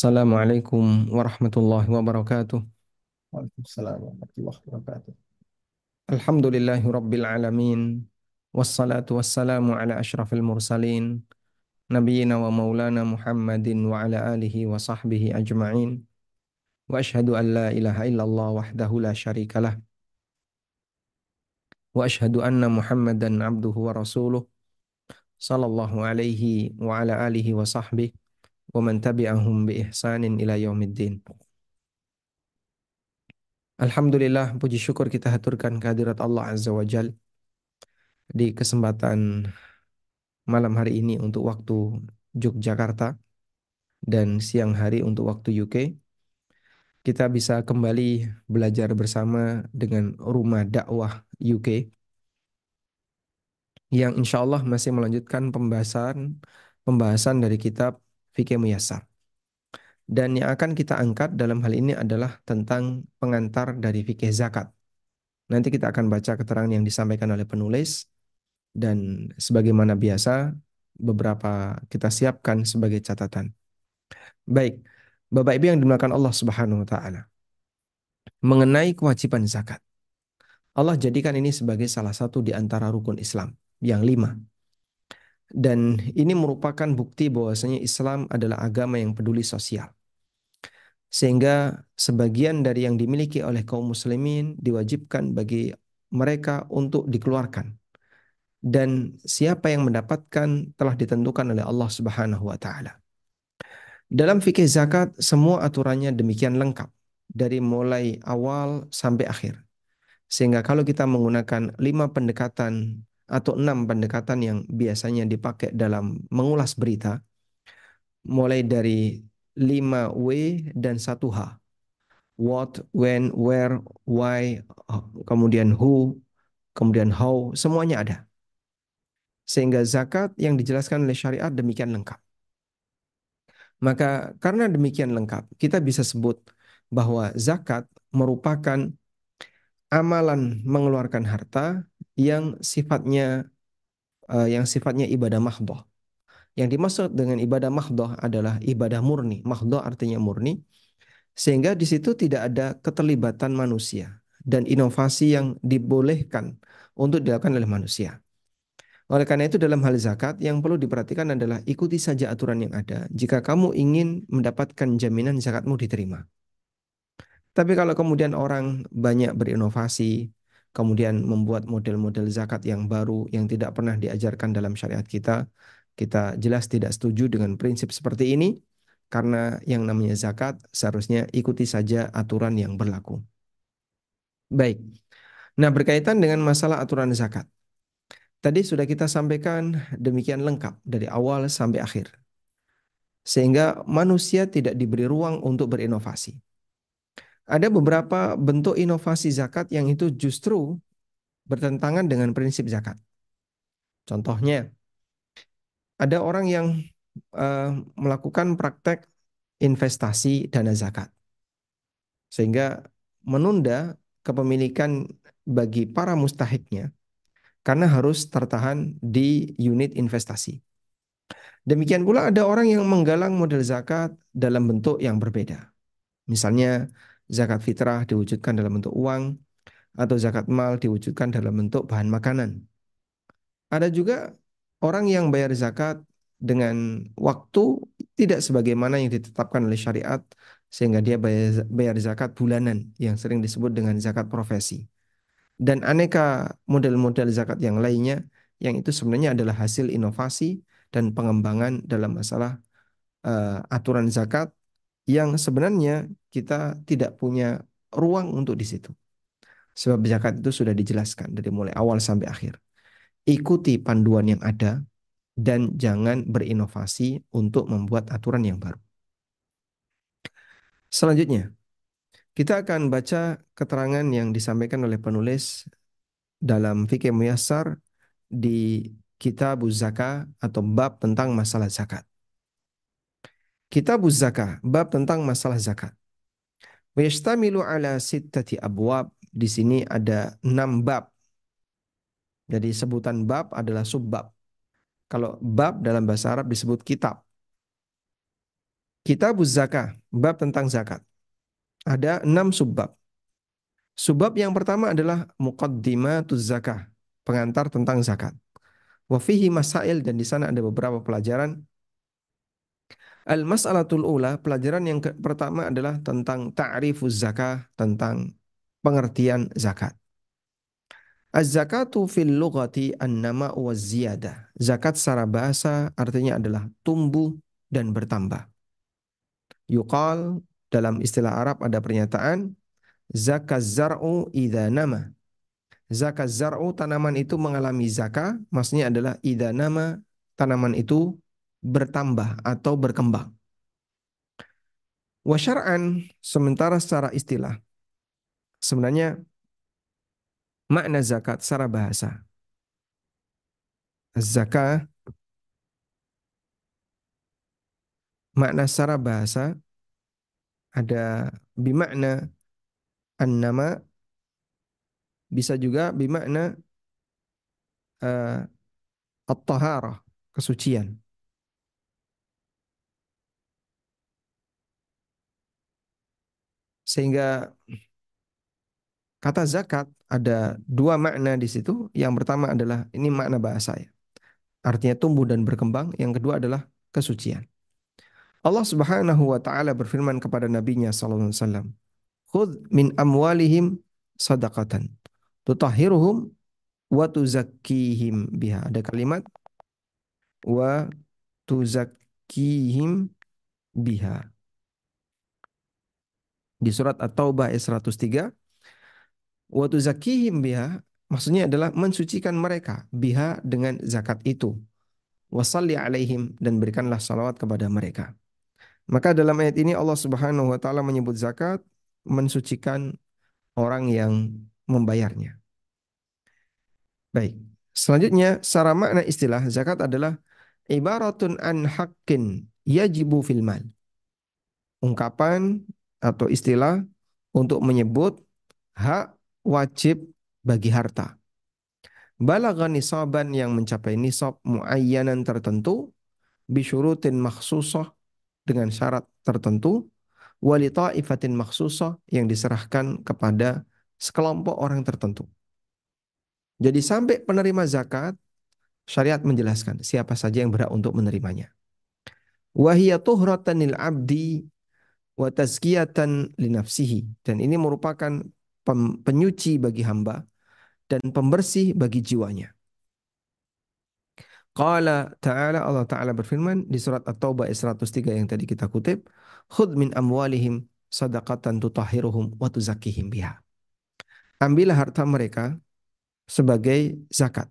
Assalamualaikum warahmatullahi wabarakatuh. Waalaikumsalam warahmatullahi wabarakatuh. Alhamdulillahi rabbil alamin. Wassalatu wassalamu ala ashrafil mursalin. Nabiyyina wa maulana Muhammadin wa ala alihi wa sahbihi ajma'in. Wa ashhadu an la ilaha illallah wahdahu la syarikalah. Wa ashhadu anna Muhammadan abduhu wa rasuluh. Sallallahu alaihi wa ala alihi wa sahbihi wa man tabi'ahum bi ihsanin ila yaumiddin. Alhamdulillah puji syukur kita haturkan kehadirat Allah Azza wa Jal di kesempatan malam hari ini untuk waktu Yogyakarta dan siang hari untuk waktu UK. Kita bisa kembali belajar bersama dengan rumah dakwah UK yang insya Allah masih melanjutkan pembahasan pembahasan dari kitab fikih muyassar. Dan yang akan kita angkat dalam hal ini adalah tentang pengantar dari fikih zakat. Nanti kita akan baca keterangan yang disampaikan oleh penulis dan sebagaimana biasa beberapa kita siapkan sebagai catatan. Baik, Bapak Ibu yang dimuliakan Allah Subhanahu wa taala. Mengenai kewajiban zakat. Allah jadikan ini sebagai salah satu di antara rukun Islam yang lima dan ini merupakan bukti bahwasanya Islam adalah agama yang peduli sosial. Sehingga sebagian dari yang dimiliki oleh kaum muslimin diwajibkan bagi mereka untuk dikeluarkan. Dan siapa yang mendapatkan telah ditentukan oleh Allah Subhanahu wa taala. Dalam fikih zakat semua aturannya demikian lengkap dari mulai awal sampai akhir. Sehingga kalau kita menggunakan lima pendekatan atau enam pendekatan yang biasanya dipakai dalam mengulas berita, mulai dari 5W dan 1H. What, when, where, why, kemudian who, kemudian how, semuanya ada. Sehingga zakat yang dijelaskan oleh syariat demikian lengkap. Maka karena demikian lengkap, kita bisa sebut bahwa zakat merupakan amalan mengeluarkan harta yang sifatnya uh, yang sifatnya ibadah mahdoh. Yang dimaksud dengan ibadah mahdoh adalah ibadah murni. Mahdoh artinya murni. Sehingga di situ tidak ada keterlibatan manusia dan inovasi yang dibolehkan untuk dilakukan oleh manusia. Oleh karena itu dalam hal zakat yang perlu diperhatikan adalah ikuti saja aturan yang ada jika kamu ingin mendapatkan jaminan zakatmu diterima. Tapi kalau kemudian orang banyak berinovasi, kemudian membuat model-model zakat yang baru yang tidak pernah diajarkan dalam syariat kita, kita jelas tidak setuju dengan prinsip seperti ini karena yang namanya zakat seharusnya ikuti saja aturan yang berlaku. Baik. Nah, berkaitan dengan masalah aturan zakat. Tadi sudah kita sampaikan demikian lengkap dari awal sampai akhir. Sehingga manusia tidak diberi ruang untuk berinovasi. Ada beberapa bentuk inovasi zakat yang itu justru bertentangan dengan prinsip zakat. Contohnya, ada orang yang uh, melakukan praktek investasi dana zakat, sehingga menunda kepemilikan bagi para mustahiknya karena harus tertahan di unit investasi. Demikian pula ada orang yang menggalang model zakat dalam bentuk yang berbeda. Misalnya zakat fitrah diwujudkan dalam bentuk uang atau zakat mal diwujudkan dalam bentuk bahan makanan. Ada juga orang yang bayar zakat dengan waktu tidak sebagaimana yang ditetapkan oleh syariat sehingga dia bayar, zakat bulanan yang sering disebut dengan zakat profesi. Dan aneka model-model zakat yang lainnya yang itu sebenarnya adalah hasil inovasi dan pengembangan dalam masalah uh, aturan zakat yang sebenarnya kita tidak punya ruang untuk di situ. Sebab zakat itu sudah dijelaskan dari mulai awal sampai akhir. Ikuti panduan yang ada dan jangan berinovasi untuk membuat aturan yang baru. Selanjutnya, kita akan baca keterangan yang disampaikan oleh penulis dalam fikih muyassar di kitab Zaka atau bab tentang masalah zakat. Kitab Zakah, bab tentang masalah zakat. Wayastamilu ala sittati abwab. Di sini ada enam bab. Jadi sebutan bab adalah subbab. Kalau bab dalam bahasa Arab disebut kitab. Kitabuz Zakah, bab tentang zakat. Ada enam subbab. Subbab yang pertama adalah Muqaddimatuz Zakah, pengantar tentang zakat. Wa fihi masail dan di sana ada beberapa pelajaran. Al-mas'alatul ula, pelajaran yang pertama adalah tentang ta'rifuz zakah, tentang pengertian zakat. Az-zakatu fil lughati an-nama wa ziyadah. Zakat secara bahasa artinya adalah tumbuh dan bertambah. Yuqal dalam istilah Arab ada pernyataan zakat zar'u idza nama. Zakat zar'u tanaman itu mengalami zakah, maksudnya adalah idza nama tanaman itu bertambah atau berkembang. Wa syar'an sementara secara istilah sebenarnya makna zakat secara bahasa. Zakah makna secara bahasa ada bimakna an-nama bisa juga bimakna uh, at-taharah, kesucian. Sehingga kata zakat ada dua makna di situ. Yang pertama adalah ini makna bahasa ya. Artinya tumbuh dan berkembang. Yang kedua adalah kesucian. Allah Subhanahu wa taala berfirman kepada nabinya sallallahu alaihi wasallam, "Khudh min amwalihim sadaqatan tutahhiruhum wa tuzakkihim biha." Ada kalimat wa tuzakkihim biha. Di surat At-Taubah ayat 103, wa tuzakkihim biha maksudnya adalah mensucikan mereka biha dengan zakat itu. Wasalli alaihim dan berikanlah salawat kepada mereka. Maka dalam ayat ini Allah Subhanahu wa taala menyebut zakat mensucikan orang yang membayarnya. Baik. Selanjutnya secara makna istilah zakat adalah ibaratun an haqqin yajibu fil mal. Ungkapan atau istilah untuk menyebut hak wajib bagi harta. Balagha nisaban yang mencapai nisab muayyanan tertentu bisyurutin makhsusah dengan syarat tertentu wali ta'ifatin makhsusah yang diserahkan kepada sekelompok orang tertentu. Jadi sampai penerima zakat syariat menjelaskan siapa saja yang berhak untuk menerimanya. Wahiyya tuhratan lil abdi wa tazkiyatan li nafsihi dan ini merupakan penyuci bagi hamba dan pembersih bagi jiwanya. Qala ta'ala Allah Ta'ala berfirman di surat At-Taubah ayat 103 yang tadi kita kutip, "Khudh min amwalihim sadaqatan tutahhiruhum wa tuzakkihim biha." Ambillah harta mereka sebagai zakat.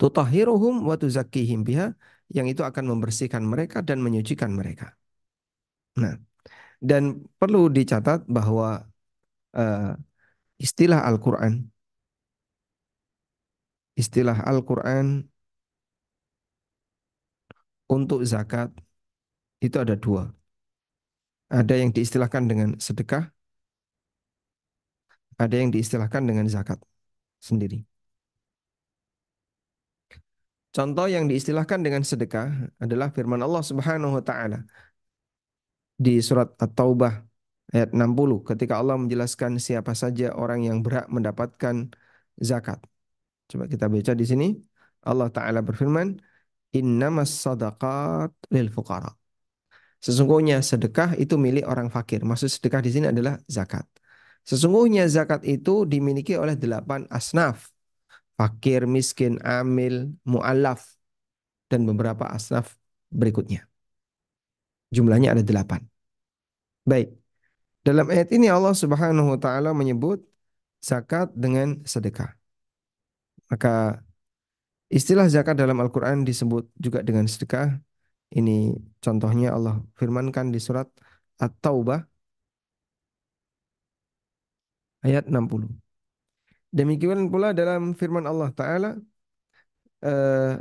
Tutahhiruhum wa tuzakkihim biha yang itu akan membersihkan mereka dan menyucikan mereka. Nah, dan perlu dicatat bahwa uh, istilah Al-Qur'an istilah Al-Quran untuk zakat itu ada dua. Ada yang diistilahkan dengan sedekah, ada yang diistilahkan dengan zakat sendiri. Contoh yang diistilahkan dengan sedekah adalah firman Allah Subhanahu wa taala di surat At-Taubah ayat 60 ketika Allah menjelaskan siapa saja orang yang berhak mendapatkan zakat. Coba kita baca di sini. Allah Ta'ala berfirman, Innamas sadaqat lil fuqara. Sesungguhnya sedekah itu milik orang fakir. Maksud sedekah di sini adalah zakat. Sesungguhnya zakat itu dimiliki oleh delapan asnaf. Fakir, miskin, amil, mu'allaf. Dan beberapa asnaf berikutnya. Jumlahnya ada delapan. Baik. Dalam ayat ini Allah Subhanahu wa taala menyebut zakat dengan sedekah. Maka istilah zakat dalam Al-Quran disebut juga dengan sedekah. Ini contohnya Allah firmankan di surat At-Taubah ayat 60. Demikian pula dalam firman Allah Ta'ala eh,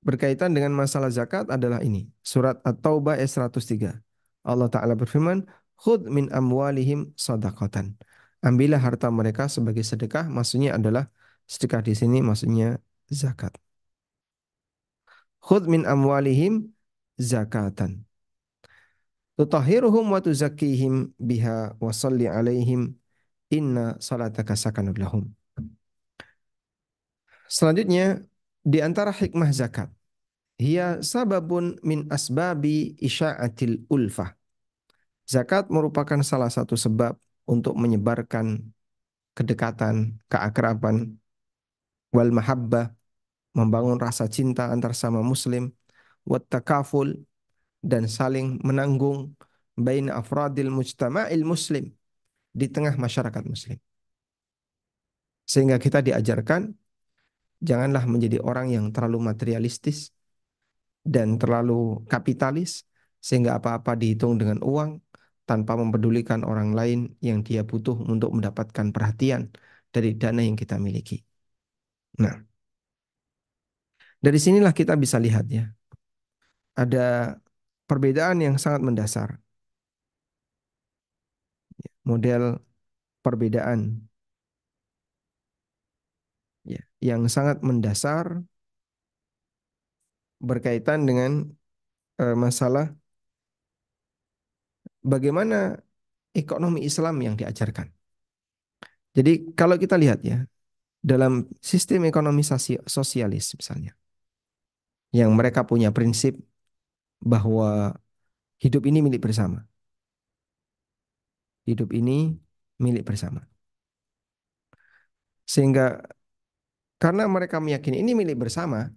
berkaitan dengan masalah zakat adalah ini. Surat At-Taubah ayat 103. Allah Ta'ala berfirman, Khud min amwalihim sadaqatan. Ambillah harta mereka sebagai sedekah, maksudnya adalah Sedekah di sini maksudnya zakat. Khud min amwalihim zakatan tutahhiruhum wa tuzakkihim biha wa salli alaihim inna salataka sakanun lahum. Selanjutnya di antara hikmah zakat hiya sababun min asbabi isya'atil ulfah. Zakat merupakan salah satu sebab untuk menyebarkan kedekatan, keakraban, wal mahabbah, membangun rasa cinta antar sama muslim, wat takaful, dan saling menanggung bain afradil mujtama'il muslim di tengah masyarakat muslim. Sehingga kita diajarkan janganlah menjadi orang yang terlalu materialistis dan terlalu kapitalis sehingga apa-apa dihitung dengan uang tanpa mempedulikan orang lain yang dia butuh untuk mendapatkan perhatian dari dana yang kita miliki. Nah, dari sinilah kita bisa lihat ya, ada perbedaan yang sangat mendasar. Model perbedaan ya, yang sangat mendasar berkaitan dengan uh, masalah bagaimana ekonomi Islam yang diajarkan. Jadi kalau kita lihat ya, dalam sistem ekonomi sosialis misalnya, yang mereka punya prinsip bahwa hidup ini milik bersama. Hidup ini milik bersama. Sehingga karena mereka meyakini ini milik bersama,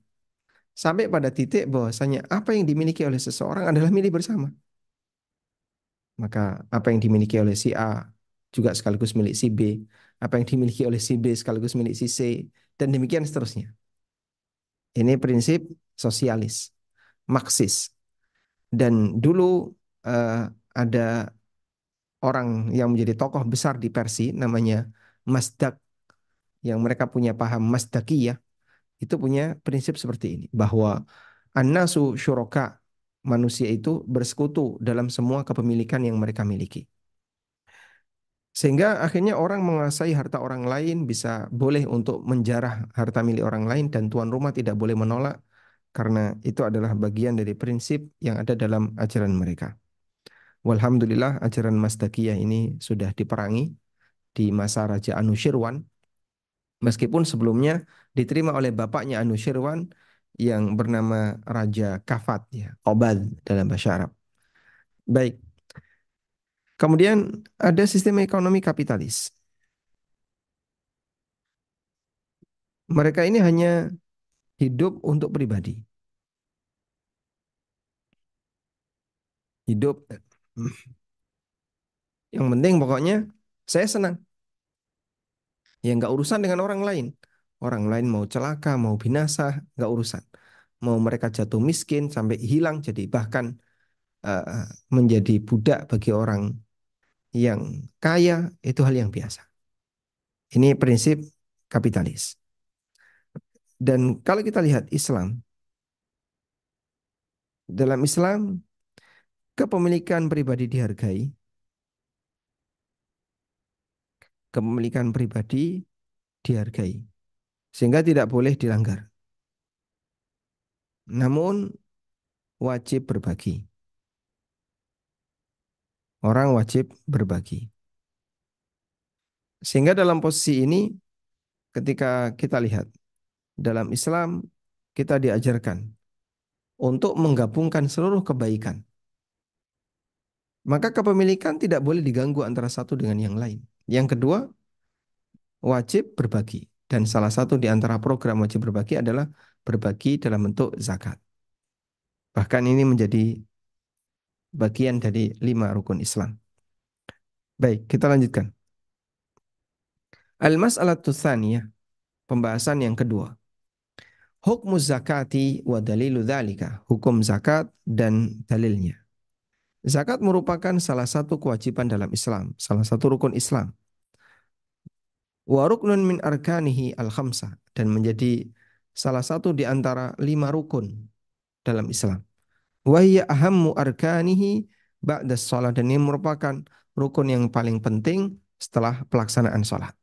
sampai pada titik bahwasanya apa yang dimiliki oleh seseorang adalah milik bersama. Maka apa yang dimiliki oleh si A juga sekaligus milik si B, apa yang dimiliki oleh si B sekaligus milik si C, dan demikian seterusnya. Ini prinsip sosialis, Marxis. Dan dulu uh, ada orang yang menjadi tokoh besar di Persia namanya Masdak yang mereka punya paham Masdakiyah itu punya prinsip seperti ini bahwa annasu syuraka manusia itu bersekutu dalam semua kepemilikan yang mereka miliki. Sehingga akhirnya orang menguasai harta orang lain bisa boleh untuk menjarah harta milik orang lain dan tuan rumah tidak boleh menolak karena itu adalah bagian dari prinsip yang ada dalam ajaran mereka. Walhamdulillah ajaran Masdakiyah ini sudah diperangi di masa Raja Anushirwan Meskipun sebelumnya diterima oleh bapaknya Anushirwan yang bernama Raja Kafat ya, Qobad dalam bahasa Arab. Baik. Kemudian ada sistem ekonomi kapitalis. Mereka ini hanya hidup untuk pribadi. Hidup yang penting pokoknya saya senang. Ya nggak urusan dengan orang lain. Orang lain mau celaka, mau binasa, nggak urusan. Mau mereka jatuh miskin sampai hilang jadi bahkan uh, menjadi budak bagi orang yang kaya itu hal yang biasa. Ini prinsip kapitalis. Dan kalau kita lihat Islam, dalam Islam kepemilikan pribadi dihargai, kepemilikan pribadi dihargai sehingga tidak boleh dilanggar. Namun wajib berbagi. Orang wajib berbagi. Sehingga dalam posisi ini ketika kita lihat dalam Islam kita diajarkan untuk menggabungkan seluruh kebaikan. Maka kepemilikan tidak boleh diganggu antara satu dengan yang lain. Yang kedua, wajib berbagi. Dan salah satu di antara program wajib berbagi adalah berbagi dalam bentuk zakat. Bahkan ini menjadi bagian dari lima rukun Islam. Baik, kita lanjutkan. Al-mas'alatu tsaniyah, pembahasan yang kedua. Hukum zakati wa dalilu dzalika, hukum zakat dan dalilnya. Zakat merupakan salah satu kewajiban dalam Islam, salah satu rukun Islam wa ruknun min arkanihi al khamsa dan menjadi salah satu di antara lima rukun dalam Islam. Wa hiya ahammu arkanihi ba'da shalah dan ini merupakan rukun yang paling penting setelah pelaksanaan salat.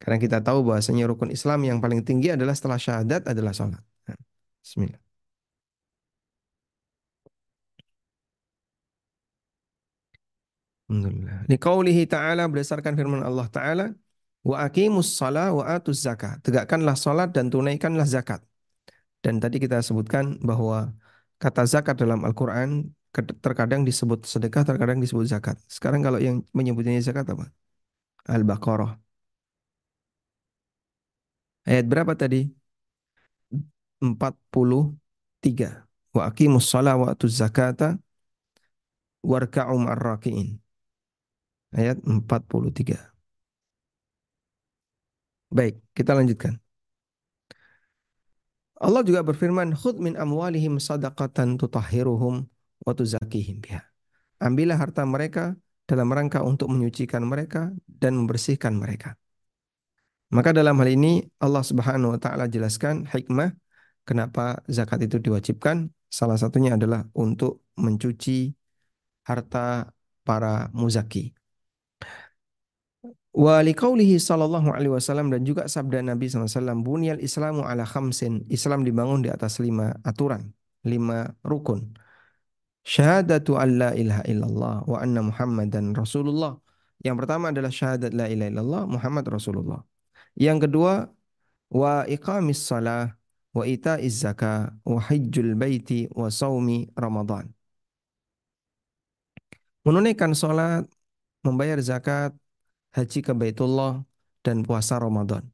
Karena kita tahu bahwasanya rukun Islam yang paling tinggi adalah setelah syahadat adalah salat. Nah, bismillah. Alhamdulillah. Liqaulihi ta'ala berdasarkan firman Allah ta'ala wa aqimus salah wa atuz zakat. Tegakkanlah salat dan tunaikanlah zakat. Dan tadi kita sebutkan bahwa kata zakat dalam Al-Quran terkadang disebut sedekah, terkadang disebut zakat. Sekarang kalau yang menyebutnya zakat apa? Al-Baqarah. Ayat berapa tadi? 43. Wa aqimus salah wa atuz zakata warka'u ma'arraki'in. Ayat 43. Baik, kita lanjutkan. Allah juga berfirman, "Khudh min amwalihim sadaqatan tutahhiruhum wa tuzakihim biha." Ambillah harta mereka dalam rangka untuk menyucikan mereka dan membersihkan mereka. Maka dalam hal ini Allah Subhanahu wa taala jelaskan hikmah kenapa zakat itu diwajibkan. Salah satunya adalah untuk mencuci harta para muzaki. Wa liqaulihi sallallahu alaihi wasallam dan juga sabda Nabi SAW, Bunyal islamu ala khamsin. Islam dibangun di atas lima aturan, lima rukun. Syahadatu an la ilaha illallah wa anna muhammadan rasulullah. Yang pertama adalah syahadat la ilaha illallah Muhammad Rasulullah. Yang kedua, wa iqamis salah wa ita'iz zakah wa hajjul baiti wa saumi Ramadan. Menunaikan salat, membayar zakat, haji ke Baitullah, dan puasa Ramadan.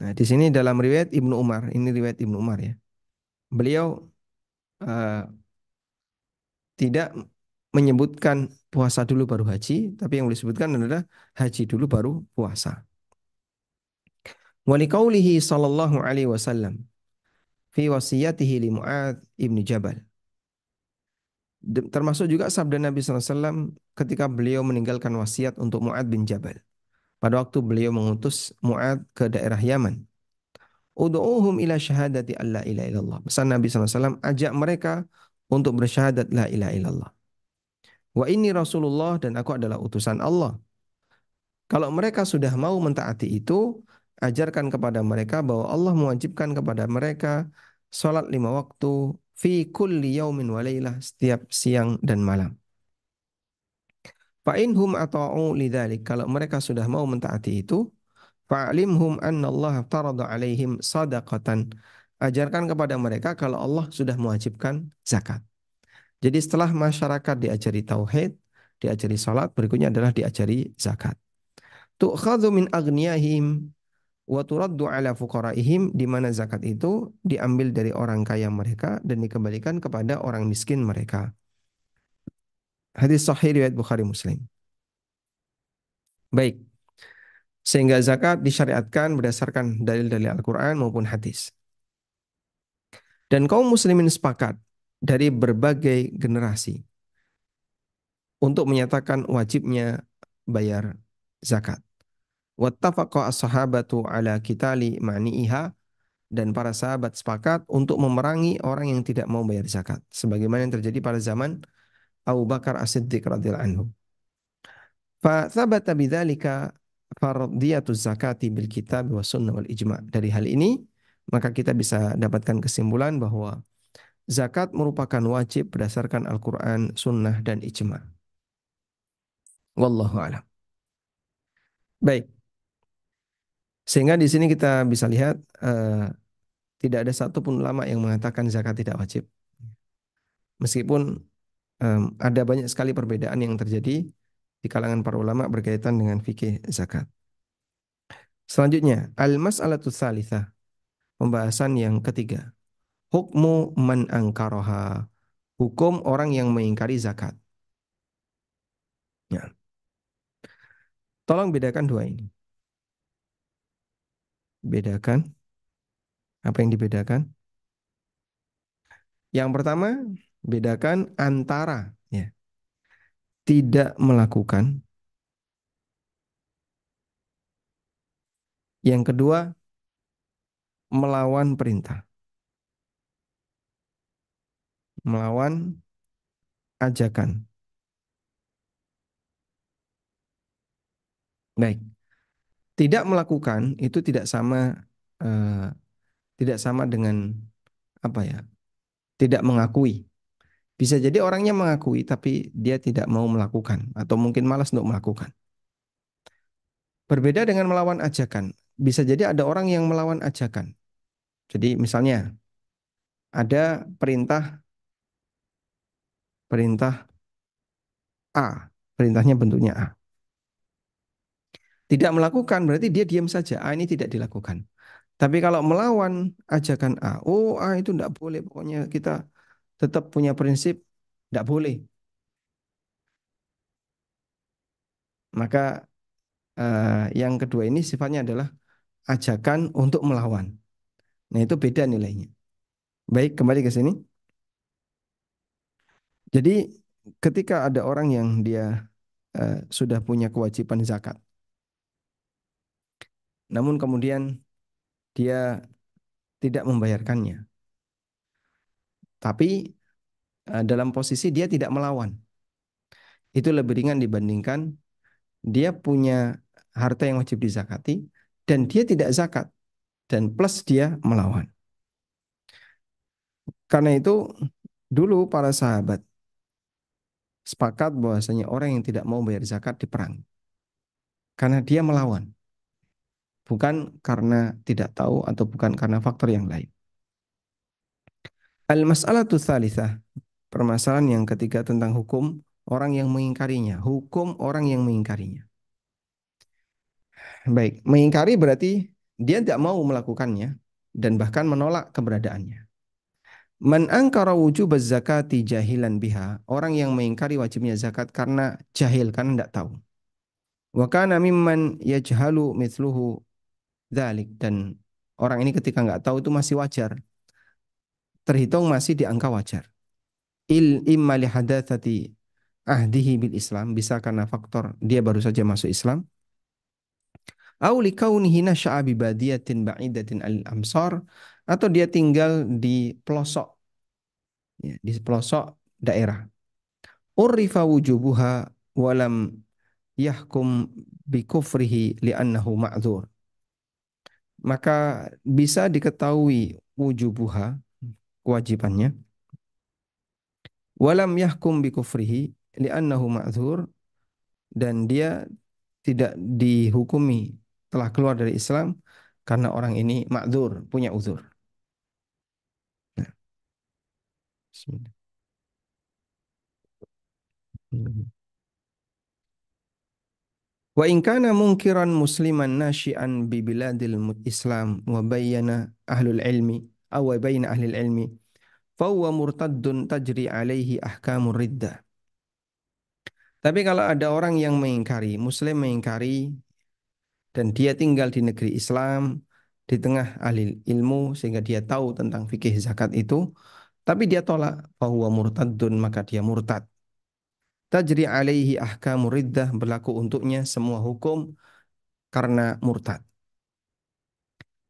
Nah, di sini dalam riwayat Ibnu Umar, ini riwayat Ibnu Umar ya. Beliau uh, tidak menyebutkan puasa dulu baru haji, tapi yang disebutkan adalah haji dulu baru puasa. Walikaulihi sallallahu alaihi wasallam fi wasiyatihi li Mu'ad Jabal. Termasuk juga sabda Nabi SAW ketika beliau meninggalkan wasiat untuk Mu'ad bin Jabal. Pada waktu beliau mengutus Mu'ad ke daerah Yaman. Udu'uhum ila syahadati alla ilaha illallah. Pesan Nabi SAW, ajak mereka untuk bersyahadat la ilaha illallah. Wa ini Rasulullah dan aku adalah utusan Allah. Kalau mereka sudah mau mentaati itu, ajarkan kepada mereka bahwa Allah mewajibkan kepada mereka salat lima waktu fi kulli yaumin wa laylah setiap siang dan malam. Fa inhum ata'u lidzalik kalau mereka sudah mau mentaati itu fa'limhum anna Allah tarada alaihim sadaqatan ajarkan kepada mereka kalau Allah sudah mewajibkan zakat. Jadi setelah masyarakat diajari tauhid, diajari salat, berikutnya adalah diajari zakat. Tu'khadhu min aghniyahim wa turaddu ala fuqaraihim di mana zakat itu diambil dari orang kaya mereka dan dikembalikan kepada orang miskin mereka. Hadis sahih riwayat Bukhari Muslim. Baik. Sehingga zakat disyariatkan berdasarkan dalil-dalil Al-Qur'an maupun hadis. Dan kaum muslimin sepakat dari berbagai generasi untuk menyatakan wajibnya bayar zakat. Wattafaqa as-sahabatu ala kitali ma'ni'iha dan para sahabat sepakat untuk memerangi orang yang tidak mau bayar zakat sebagaimana yang terjadi pada zaman Abu Bakar As-Siddiq radhiyallahu anhu. Fa thabata bidzalika fardiyatu zakati bil kitab wa sunnah wal ijma. Dari hal ini maka kita bisa dapatkan kesimpulan bahwa zakat merupakan wajib berdasarkan Al-Qur'an, sunnah dan ijma. Wallahu a'lam. Baik. Sehingga di sini kita bisa lihat uh, tidak ada satupun ulama yang mengatakan zakat tidak wajib. Meskipun um, ada banyak sekali perbedaan yang terjadi di kalangan para ulama berkaitan dengan fikih zakat. Selanjutnya, al-mas'alatu tsalitsah. Pembahasan yang ketiga. Hukmu man angkaroha. Hukum orang yang mengingkari zakat. Ya. Tolong bedakan dua ini. Bedakan. Apa yang dibedakan? Yang pertama, bedakan antara ya, tidak melakukan. Yang kedua, melawan perintah. Melawan ajakan. Baik tidak melakukan itu tidak sama uh, tidak sama dengan apa ya tidak mengakui Bisa jadi orangnya mengakui tapi dia tidak mau melakukan atau mungkin malas untuk melakukan. Berbeda dengan melawan ajakan. Bisa jadi ada orang yang melawan ajakan. Jadi misalnya ada perintah perintah A, perintahnya bentuknya A. Tidak melakukan berarti dia diam saja. A ini tidak dilakukan. Tapi kalau melawan ajakan A, oh A itu tidak boleh. Pokoknya kita tetap punya prinsip tidak boleh. Maka uh, yang kedua ini sifatnya adalah ajakan untuk melawan. Nah itu beda nilainya. Baik, kembali ke sini. Jadi ketika ada orang yang dia uh, sudah punya kewajiban zakat, namun kemudian dia tidak membayarkannya, tapi uh, dalam posisi dia tidak melawan, itu lebih ringan dibandingkan dia punya harta yang wajib dizakati dan dia tidak zakat dan plus dia melawan. Karena itu dulu para sahabat sepakat bahwasanya orang yang tidak mau bayar zakat diperang. Karena dia melawan. Bukan karena tidak tahu atau bukan karena faktor yang lain. Al-mas'alatu tsalitsah, permasalahan yang ketiga tentang hukum orang yang mengingkarinya, hukum orang yang mengingkarinya. Baik, mengingkari berarti dia tidak mau melakukannya dan bahkan menolak keberadaannya. Man angkara wujub zakati jahilan biha. Orang yang mengingkari wajibnya zakat karena jahil, karena tidak tahu. Wa kana mimman yajhalu mithluhu dhalik. Dan orang ini ketika nggak tahu itu masih wajar. Terhitung masih di angka wajar. Il imma li hadatsati ahdihi bil Islam. Bisa karena faktor dia baru saja masuk Islam. Au li kaunihi nasya'a bi badiyatin ba'idatin al-amsar atau dia tinggal di pelosok ya, di pelosok daerah. Urifa wujubuha walam yahkum bi kufrihi li'annahu ma'dzur. Maka bisa diketahui wujubuha kewajibannya walam yahkum bi kufrihi li'annahu ma'dzur dan dia tidak dihukumi telah keluar dari Islam karena orang ini ma'dzur, punya uzur. Bismillah. Wa in kana munkiran musliman nashi'an bi biladil Islam wa bayyana ahlul ilmi aw wa bayyana ahlil ilmi fa huwa murtaddun tajri alaihi ahkamur riddah. Tapi kalau ada orang yang mengingkari, muslim mengingkari dan dia tinggal di negeri Islam di tengah ahli ilmu sehingga dia tahu tentang fikih zakat itu, tapi dia tolak bahwa murtadun maka dia murtad. Tajri alaihi ahkamu riddah berlaku untuknya semua hukum karena murtad.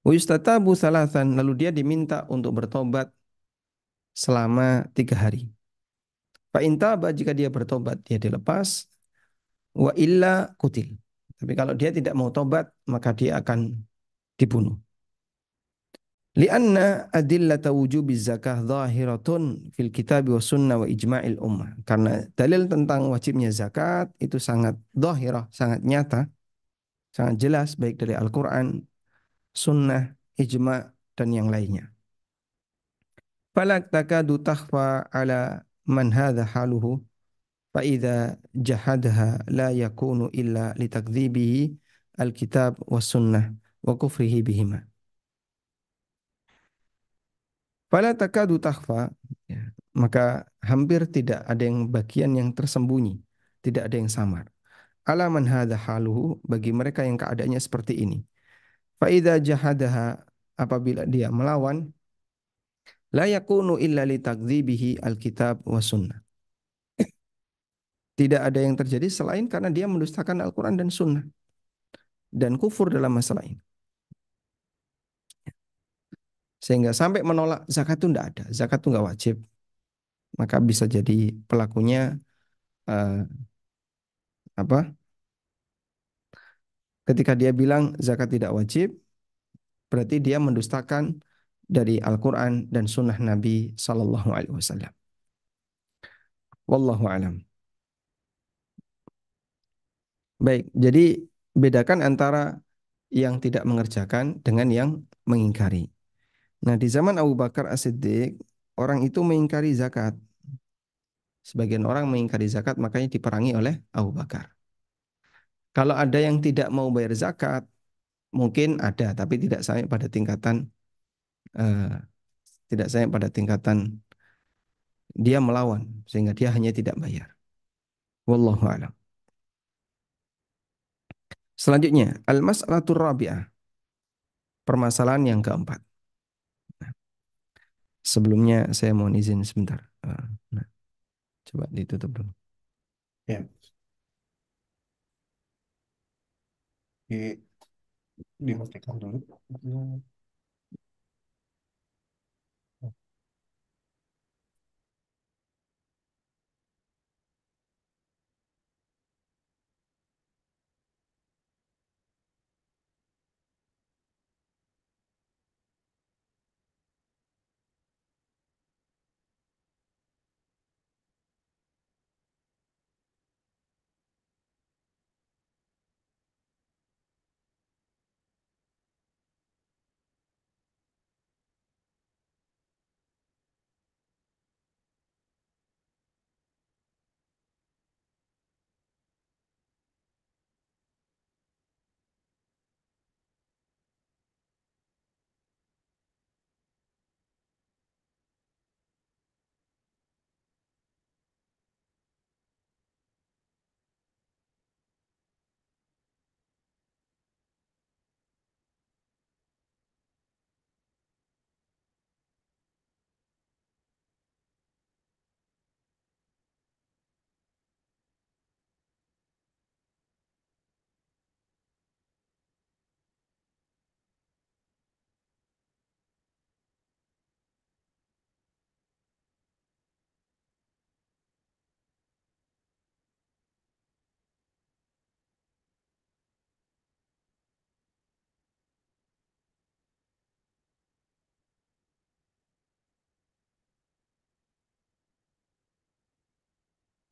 Wistatabu salasan lalu dia diminta untuk bertobat selama tiga hari. Pak intaba jika dia bertobat dia dilepas. Wa illa kutil. Tapi kalau dia tidak mau tobat maka dia akan dibunuh. Lianna adillata wujubi zakah zahiratun fil kitab wa sunnah wa ijma'il ummah. Karena dalil tentang wajibnya zakat itu sangat zahirah, sangat nyata, sangat jelas baik dari Al-Quran, sunnah, ijma' dan yang lainnya. Falak takadu takhfa ala man hadha haluhu fa idza jahadaha la yakunu illa litakdzibihi al-kitab wa sunnah wa kufrihi bihima. Fala takadu takhfa, ya, maka hampir tidak ada yang bagian yang tersembunyi, tidak ada yang samar. Alaman hadha haluhu bagi mereka yang keadaannya seperti ini. Faida jahadaha apabila dia melawan la yakunu illa li takdzibihi alkitab wa sunnah. Tidak ada yang terjadi selain karena dia mendustakan Al-Quran dan Sunnah. Dan kufur dalam masalah ini. Sehingga sampai menolak zakat itu tidak ada. Zakat itu nggak wajib. Maka bisa jadi pelakunya uh, apa? Ketika dia bilang zakat tidak wajib, berarti dia mendustakan dari Al-Quran dan Sunnah Nabi Sallallahu Alaihi Wasallam. Wallahu alam. Baik, jadi bedakan antara yang tidak mengerjakan dengan yang mengingkari. Nah, di zaman Abu Bakar As-Siddiq, orang itu mengingkari zakat. Sebagian orang mengingkari zakat, makanya diperangi oleh Abu Bakar. Kalau ada yang tidak mau bayar zakat, mungkin ada, tapi tidak sampai pada tingkatan uh, tidak sampai pada tingkatan dia melawan sehingga dia hanya tidak bayar. Wallahu a'lam. Selanjutnya, al-mas'alatur rabi'ah. Permasalahan yang keempat. Sebelumnya saya mohon izin sebentar. Uh, nah, coba ditutup dulu. Ya. Di, dimatikan dulu.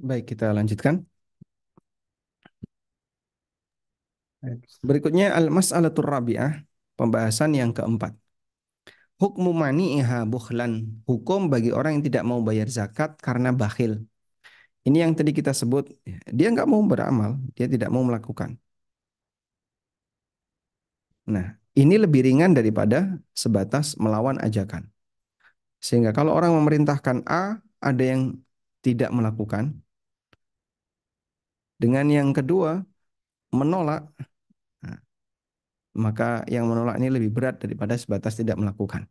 Baik, kita lanjutkan. Berikutnya al-mas'alatur rabi'ah, pembahasan yang keempat. Hukmu mani'iha bukhlan, hukum bagi orang yang tidak mau bayar zakat karena bakhil. Ini yang tadi kita sebut, dia nggak mau beramal, dia tidak mau melakukan. Nah, ini lebih ringan daripada sebatas melawan ajakan. Sehingga kalau orang memerintahkan A, ada yang tidak melakukan. Dengan yang kedua, menolak, nah, maka yang menolak ini lebih berat daripada sebatas tidak melakukan.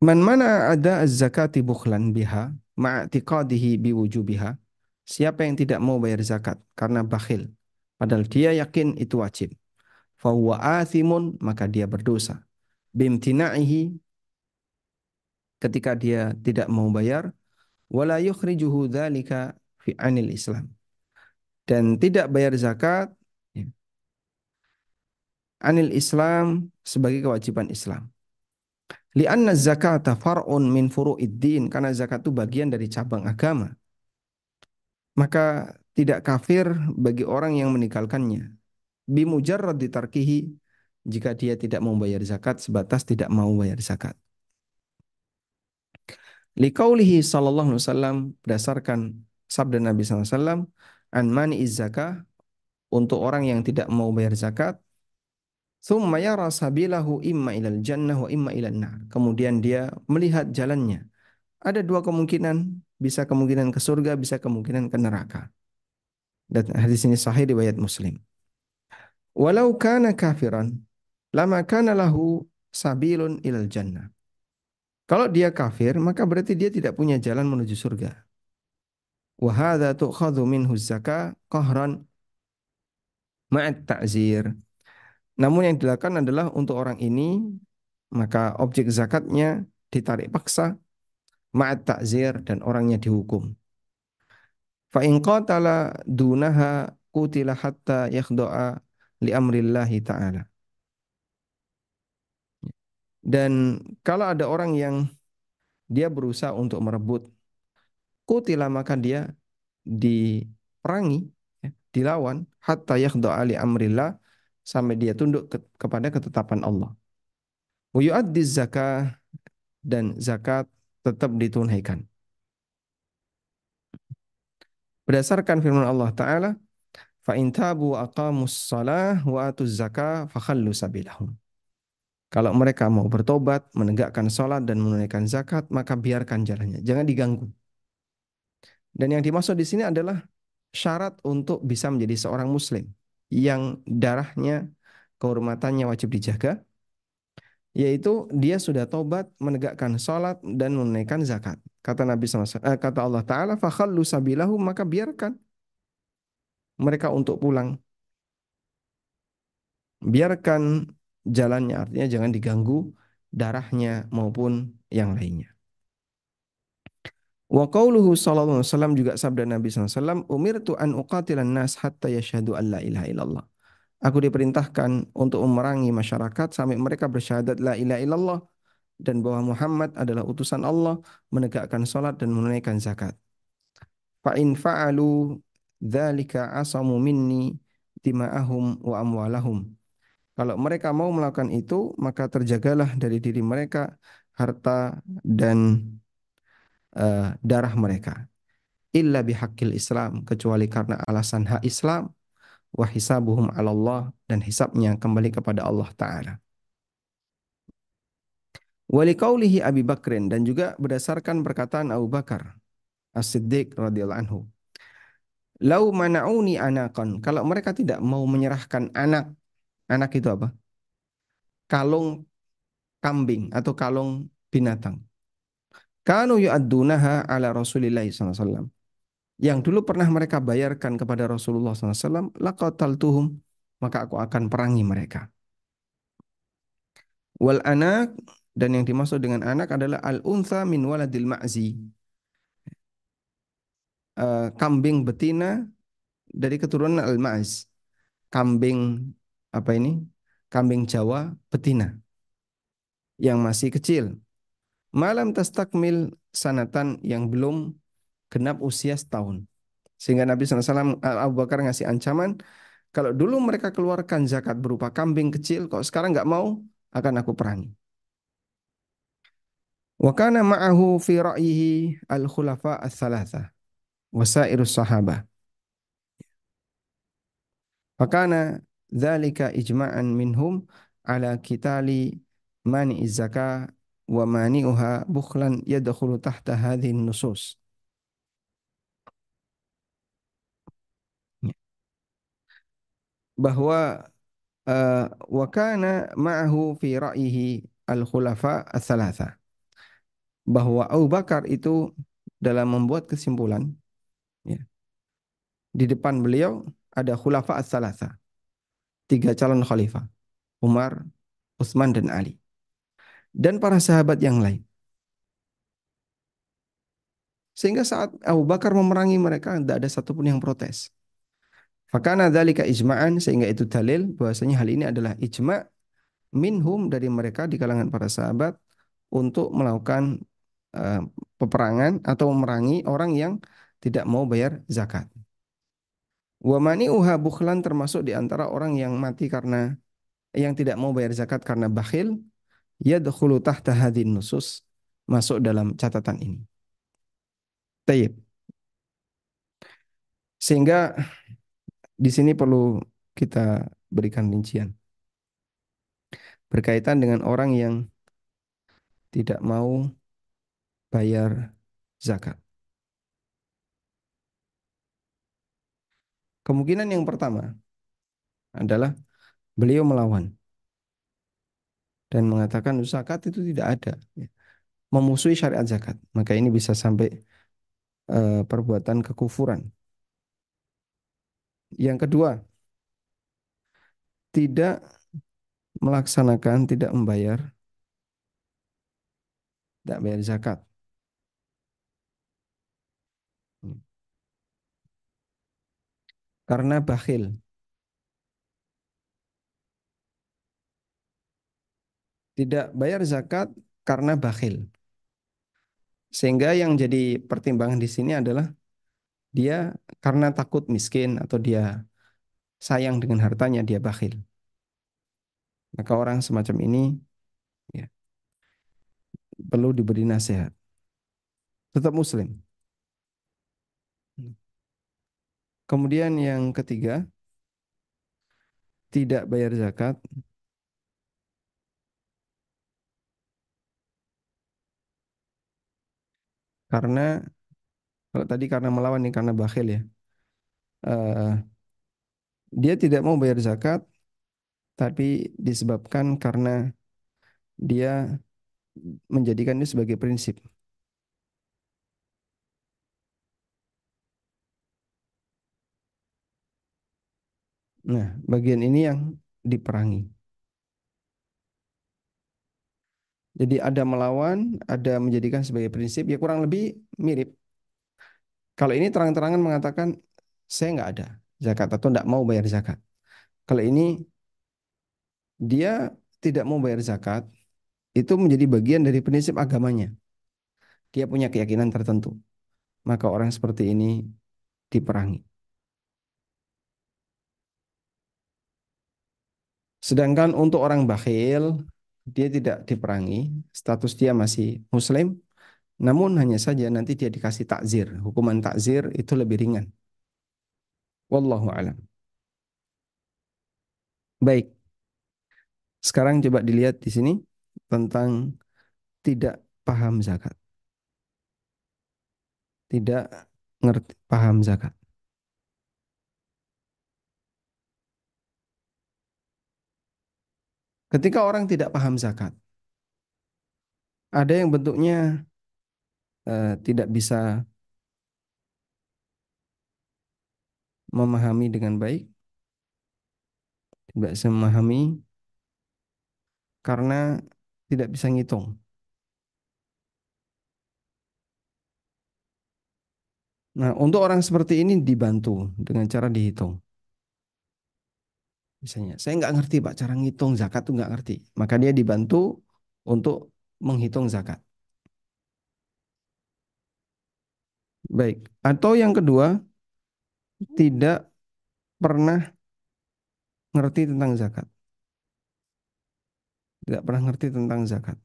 Man mana ada zakati bukhlan biha ma'atiqadihi biwujubiha. Siapa yang tidak mau bayar zakat karena bakhil padahal dia yakin itu wajib. Fahuwa athimun maka dia berdosa. Bimtina'ihi ketika dia tidak mau bayar wala yukhrijuhu dzalika fi anil Islam. Dan tidak bayar zakat ya, anil Islam sebagai kewajiban Islam. Lianna zakata far'un min furu'id din karena zakat itu bagian dari cabang agama. Maka tidak kafir bagi orang yang meninggalkannya. Bimujarrad ditarkihi jika dia tidak mau bayar zakat sebatas tidak mau bayar zakat. Liqaulihi sallallahu alaihi wasallam berdasarkan sabda Nabi SAW, an mani zakah untuk orang yang tidak mau bayar zakat, thumma yara sabilahu imma ilal jannah wa imma ilal nar. Kemudian dia melihat jalannya. Ada dua kemungkinan, bisa kemungkinan ke surga, bisa kemungkinan ke neraka. Dan hadis ini sahih riwayat Muslim. Walau kana kafiran, lama kana lahu sabilun ilal jannah. Kalau dia kafir, maka berarti dia tidak punya jalan menuju surga. Wahada tu'khadhu minhu zakah qahran ma'at ta'zir. Namun yang dilakukan adalah untuk orang ini maka objek zakatnya ditarik paksa ma'at ta'zir dan orangnya dihukum. Fa in qatala dunaha qutila hatta yakhda'a li amrillahi ta'ala. Dan kalau ada orang yang dia berusaha untuk merebut kutila maka dia diperangi ya, dilawan hatta yakhda ali amrillah sampai dia tunduk ke, kepada ketetapan Allah wa yu'addi zakah dan zakat tetap ditunaikan berdasarkan firman Allah taala fa in tabu aqamus shalah wa atuz zakah fakhallu sabilahum. Kalau mereka mau bertobat, menegakkan sholat dan menunaikan zakat, maka biarkan jalannya, jangan diganggu. Dan yang dimaksud di sini adalah syarat untuk bisa menjadi seorang muslim yang darahnya, kehormatannya wajib dijaga, yaitu dia sudah tobat, menegakkan sholat dan menunaikan zakat. Kata Nabi SAW, eh, kata Allah Taala, fakhallu sabilahu maka biarkan mereka untuk pulang. Biarkan jalannya artinya jangan diganggu darahnya maupun yang lainnya. Wa qauluhu sallallahu alaihi wasallam juga sabda Nabi SAW, umirtu an uqatilan nas hatta yashhadu an la ilaha illallah. Aku diperintahkan untuk memerangi masyarakat sampai mereka bersyahadat la ilaha illallah dan bahwa Muhammad adalah utusan Allah, menegakkan salat dan menunaikan zakat. Fa in fa'alu dzalika asamu minni dima'ahum wa amwalahum. Kalau mereka mau melakukan itu, maka terjagalah dari diri mereka harta dan uh, darah mereka. Illa bihaqqil Islam, kecuali karena alasan hak Islam, wa hisabuhum 'ala Allah dan hisabnya kembali kepada Allah taala. Walikaulihi Abi Bakrin dan juga berdasarkan perkataan Abu Bakar As-Siddiq radhiyallahu anhu. Lau mana'uni anakan. Kalau mereka tidak mau menyerahkan anak. Anak itu apa? Kalung kambing atau kalung binatang. Kanu yu'addunaha ala Rasulillah SAW. Yang dulu pernah mereka bayarkan kepada Rasulullah SAW. Laqataltuhum. Maka aku akan perangi mereka. Wal anak dan yang dimaksud dengan anak adalah al-untha min waladil ma'zi. Uh, kambing betina dari keturunan al-ma'z. Kambing apa ini? Kambing Jawa betina yang masih kecil. Malam tastakmil sanatan yang belum genap usia setahun. Sehingga Nabi SAW Abu Bakar ngasih ancaman, kalau dulu mereka keluarkan zakat berupa kambing kecil, kalau sekarang nggak mau, akan aku perangi. Wa kana ma'ahu fi ra'yihi al-khulafa ats-tsalatsa wa sairus sahabah. Fakana dzalika ijma'an minhum ala kitali mani zakah wa mani'uha bukhlan yadkhulu tahta hadhihi nusus. Bahwa uh, wa kana ma'ahu fi ra'yihi al-khulafa ats-tsalatsa bahwa Abu Bakar itu dalam membuat kesimpulan ya, di depan beliau ada khulafa as-salasa tiga calon khalifah Umar, Utsman dan Ali dan para sahabat yang lain sehingga saat Abu Bakar memerangi mereka tidak ada satupun yang protes Fakana dzalika ijma'an sehingga itu dalil bahwasanya hal ini adalah ijma' minhum dari mereka di kalangan para sahabat untuk melakukan uh, peperangan atau memerangi orang yang tidak mau bayar zakat. Wa uha bukhlan termasuk di antara orang yang mati karena yang tidak mau bayar zakat karena bakhil yadkhulu tahta hadin nusus masuk dalam catatan ini. Tayyib. Sehingga di sini perlu kita berikan rincian berkaitan dengan orang yang tidak mau bayar zakat. Kemungkinan yang pertama adalah beliau melawan dan mengatakan zakat itu tidak ada, memusuhi syariat zakat. Maka ini bisa sampai uh, perbuatan kekufuran. Yang kedua, tidak melaksanakan, tidak membayar, tidak bayar zakat. karena bakhil. Tidak bayar zakat karena bakhil. Sehingga yang jadi pertimbangan di sini adalah dia karena takut miskin atau dia sayang dengan hartanya dia bakhil. Maka orang semacam ini ya, perlu diberi nasihat. Tetap muslim. Kemudian yang ketiga, tidak bayar zakat karena kalau tadi karena melawan nih karena bakhil ya. Uh, dia tidak mau bayar zakat tapi disebabkan karena dia menjadikan ini sebagai prinsip. Nah, bagian ini yang diperangi. Jadi ada melawan, ada menjadikan sebagai prinsip, ya kurang lebih mirip. Kalau ini terang-terangan mengatakan, saya nggak ada zakat atau nggak mau bayar zakat. Kalau ini dia tidak mau bayar zakat, itu menjadi bagian dari prinsip agamanya. Dia punya keyakinan tertentu. Maka orang seperti ini diperangi. Sedangkan untuk orang bakhil, dia tidak diperangi, status dia masih muslim, namun hanya saja nanti dia dikasih takzir. Hukuman takzir itu lebih ringan. Wallahu alam. Baik. Sekarang coba dilihat di sini tentang tidak paham zakat. Tidak ngerti paham zakat. Ketika orang tidak paham zakat, ada yang bentuknya uh, tidak bisa memahami dengan baik, tidak bisa memahami karena tidak bisa ngitung. Nah, untuk orang seperti ini dibantu dengan cara dihitung. Misalnya, saya nggak ngerti Pak cara ngitung zakat tuh nggak ngerti. Maka dia dibantu untuk menghitung zakat. Baik. Atau yang kedua, tidak pernah ngerti tentang zakat. Tidak pernah ngerti tentang zakat.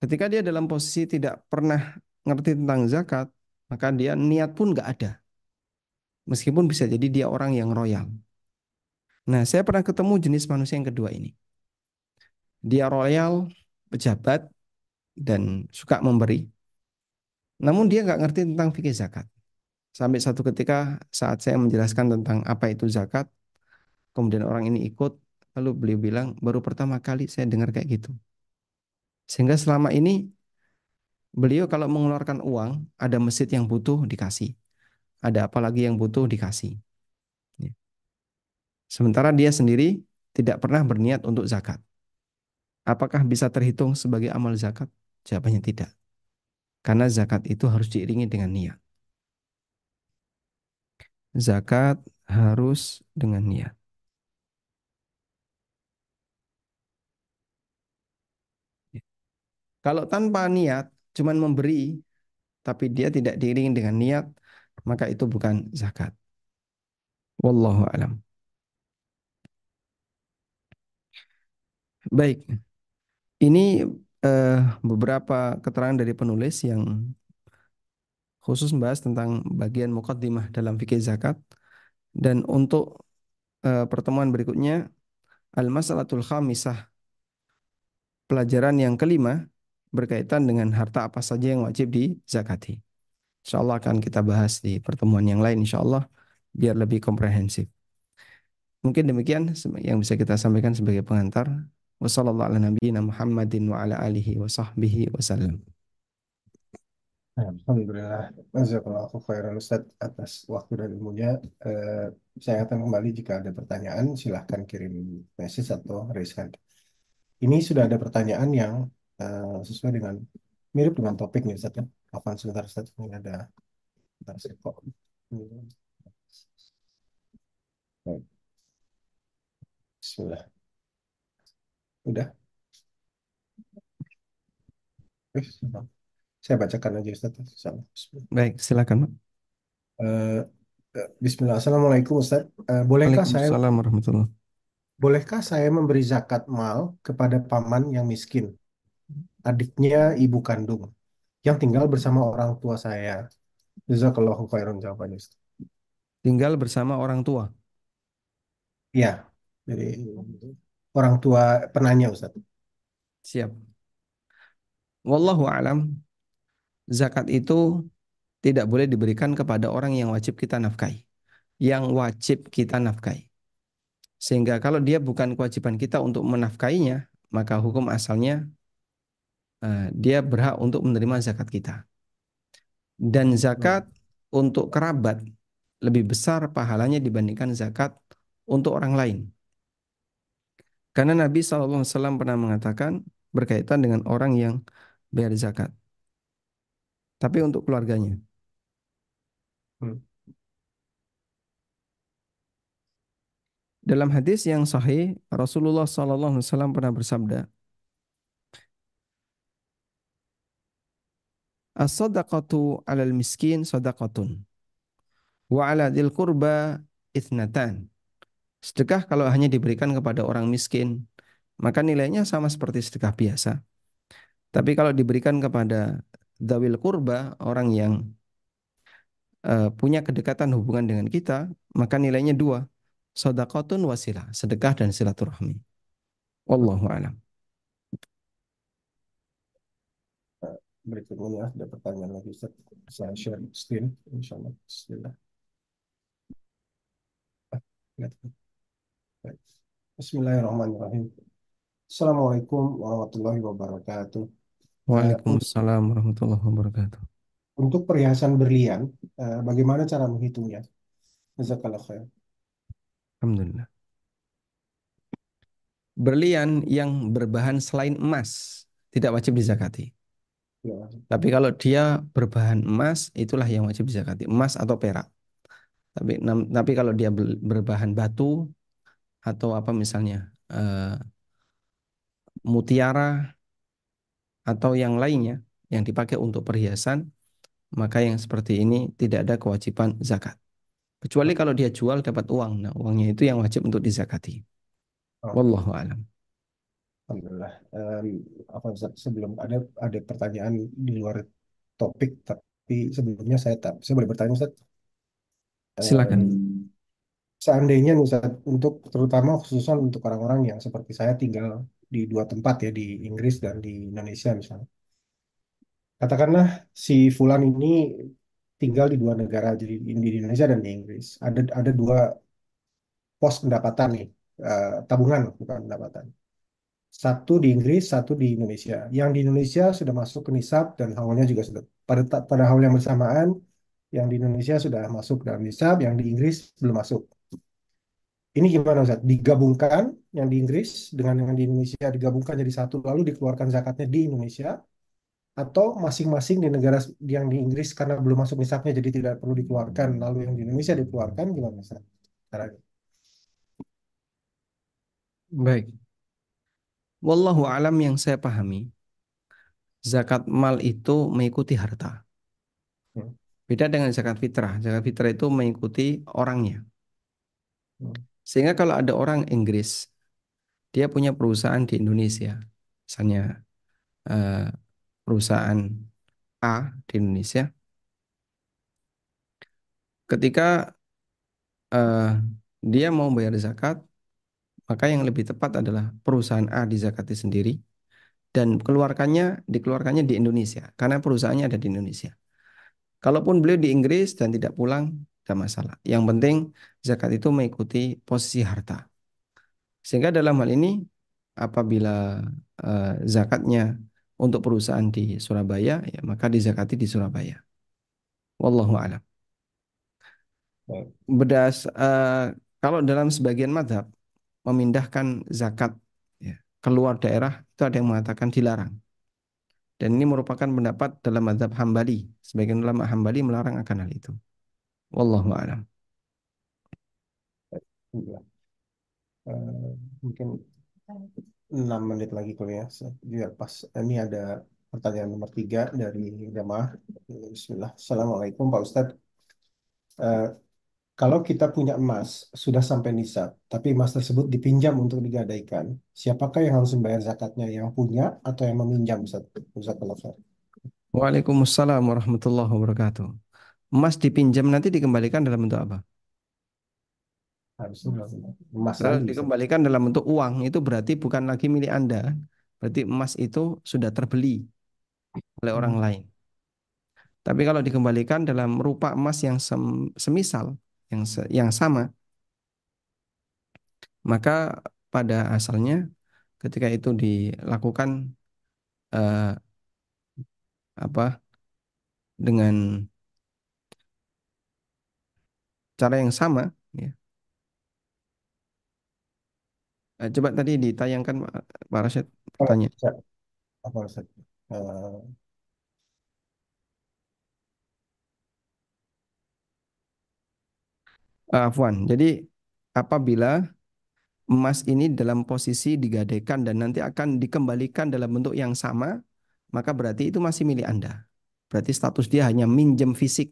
Ketika dia dalam posisi tidak pernah ngerti tentang zakat, maka dia niat pun nggak ada. Meskipun bisa jadi dia orang yang royal. Nah, saya pernah ketemu jenis manusia yang kedua ini. Dia royal, pejabat, dan suka memberi. Namun dia nggak ngerti tentang fikih zakat. Sampai satu ketika saat saya menjelaskan tentang apa itu zakat, kemudian orang ini ikut, lalu beliau bilang, baru pertama kali saya dengar kayak gitu. Sehingga selama ini beliau kalau mengeluarkan uang, ada masjid yang butuh dikasih. Ada apa lagi yang butuh dikasih. Ya. Sementara dia sendiri tidak pernah berniat untuk zakat. Apakah bisa terhitung sebagai amal zakat? Jawabannya tidak. Karena zakat itu harus diiringi dengan niat. Zakat harus dengan niat. Kalau tanpa niat, cuman memberi, tapi dia tidak diiringi dengan niat, maka itu bukan zakat. Wallahu alam. Baik. Ini uh, beberapa keterangan dari penulis yang khusus membahas tentang bagian mukaddimah dalam fikih zakat dan untuk uh, pertemuan berikutnya al-masalatul khamisah pelajaran yang kelima berkaitan dengan harta apa saja yang wajib dizakati. Insyaallah akan kita bahas di pertemuan yang lain insyaallah biar lebih komprehensif. Mungkin demikian yang bisa kita sampaikan sebagai pengantar. Wassalamualaikum warahmatullahi wabarakatuh. Alhamdulillah, Jazakallahu khairan Ustaz atas waktu dan ilmunya. Eh, saya akan kembali jika ada pertanyaan, silahkan kirim message atau raise hand. Ini sudah ada pertanyaan yang uh, sesuai dengan mirip dengan topiknya Ustaz ya. Apa sebentar Ustaz? Ini ada sebentar saya kok. Bismillah. Udah? Eh, saya bacakan aja Ustaz. Salah. Baik, silakan. Pak. Eh, Bismillah. Assalamualaikum Ustaz. Eh, bolehkah saya warahmatullahi bolehkah saya memberi zakat mal kepada paman yang miskin, adiknya ibu kandung, yang tinggal bersama orang tua saya? Jazakallahu khairan jawabannya. Tinggal bersama orang tua. Iya. Jadi orang tua penanya Ustaz. Siap. Wallahu alam, zakat itu tidak boleh diberikan kepada orang yang wajib kita nafkahi. Yang wajib kita nafkahi. Sehingga kalau dia bukan kewajiban kita untuk menafkainya, maka hukum asalnya dia berhak untuk menerima zakat kita. Dan zakat hmm. untuk kerabat lebih besar pahalanya dibandingkan zakat untuk orang lain. Karena Nabi SAW pernah mengatakan berkaitan dengan orang yang bayar zakat. Tapi untuk keluarganya. Hmm. Dalam hadis yang sahih, Rasulullah SAW pernah bersabda, As-sadaqatu alal miskin sadaqatun. Wa ala dil kurba ithnatan. Sedekah kalau hanya diberikan kepada orang miskin, maka nilainya sama seperti sedekah biasa. Tapi kalau diberikan kepada dawil kurba, orang yang uh, punya kedekatan hubungan dengan kita, maka nilainya dua. Sodakotun wasilah, sedekah dan silaturahmi. Wallahu a'lam. Berikutnya ada pertanyaan lagi Ustaz. Saya share screen, insya Allah. Bismillah. Bismillahirrahmanirrahim. Assalamualaikum warahmatullahi wabarakatuh. Waalaikumsalam warahmatullahi wabarakatuh. Untuk perhiasan berlian, eh, bagaimana cara menghitungnya? Jazakallah khair. Alhamdulillah. Berlian yang berbahan selain emas tidak wajib dizakati. Ya. Tapi kalau dia berbahan emas, itulah yang wajib dizakati. Emas atau perak. Tapi tapi kalau dia berbahan batu atau apa misalnya uh, mutiara atau yang lainnya yang dipakai untuk perhiasan, maka yang seperti ini tidak ada kewajiban zakat. Kecuali kalau dia jual dapat uang. Nah, uangnya itu yang wajib untuk dizakati. Oh. Wallahu alam. Alhamdulillah. Um, apa sebelum ada ada pertanyaan di luar topik, tapi sebelumnya saya tak saya boleh bertanya Ustaz? Silakan. Um, seandainya Ustaz, untuk terutama khususan untuk orang-orang yang seperti saya tinggal di dua tempat ya di Inggris dan di Indonesia misalnya. Katakanlah si Fulan ini tinggal di dua negara jadi di Indonesia dan di Inggris. Ada ada dua pos pendapatan nih, uh, tabungan bukan pendapatan. Satu di Inggris, satu di Indonesia. Yang di Indonesia sudah masuk ke nisab dan haulnya juga sudah pada pada haul yang bersamaan yang di Indonesia sudah masuk dalam nisab, yang di Inggris belum masuk. Ini gimana Ustaz? Digabungkan yang di Inggris dengan yang di Indonesia digabungkan jadi satu lalu dikeluarkan zakatnya di Indonesia atau masing-masing di negara yang di Inggris karena belum masuk nisabnya jadi tidak perlu dikeluarkan lalu yang di Indonesia dikeluarkan gimana Ustaz? Caranya? Baik. Wallahu alam yang saya pahami zakat mal itu mengikuti harta. Hmm. Beda dengan zakat fitrah. Zakat fitrah itu mengikuti orangnya. Hmm. Sehingga kalau ada orang Inggris, dia punya perusahaan di Indonesia, misalnya uh, perusahaan A di Indonesia, ketika uh, dia mau bayar zakat, maka yang lebih tepat adalah perusahaan A dizakati sendiri dan keluarkannya dikeluarkannya di Indonesia karena perusahaannya ada di Indonesia. Kalaupun beliau di Inggris dan tidak pulang, tidak masalah. Yang penting zakat itu mengikuti posisi harta. Sehingga dalam hal ini apabila uh, zakatnya untuk perusahaan di Surabaya, ya maka dizakati di Surabaya. Wallahu a'lam. Bedas uh, kalau dalam sebagian madhab memindahkan zakat ya, keluar daerah itu ada yang mengatakan dilarang. Dan ini merupakan pendapat dalam madhab Hambali. Sebagian ulama Hambali melarang akan hal itu. Wallahu a'lam. Uh, mungkin enam menit lagi ya. Biar pas ini ada pertanyaan nomor tiga dari jamaah. Bismillah. Assalamualaikum Pak Ustadz. Eh, kalau kita punya emas sudah sampai nisab, tapi emas tersebut dipinjam untuk digadaikan, siapakah yang harus membayar zakatnya? Yang punya atau yang meminjam Ustaz? Khair. Waalaikumsalam warahmatullahi wabarakatuh. Emas dipinjam nanti dikembalikan dalam bentuk apa? Harusnya emas lagi Ustaz. dikembalikan dalam bentuk uang itu berarti bukan lagi milik Anda. Berarti emas itu sudah terbeli oleh orang Hmm. lain. Tapi kalau dikembalikan dalam rupa emas yang sem- semisal, yang yang sama, maka pada asalnya ketika itu dilakukan eh, apa dengan cara yang sama, ya. Eh, coba tadi ditayangkan Pak Rashid tanya. bisa. Apa Ustaz? Eh, Afwan. Jadi apabila emas ini dalam posisi digadaikan dan nanti akan dikembalikan dalam bentuk yang sama, maka berarti itu masih milik Anda. Berarti status dia hanya minjem fisik.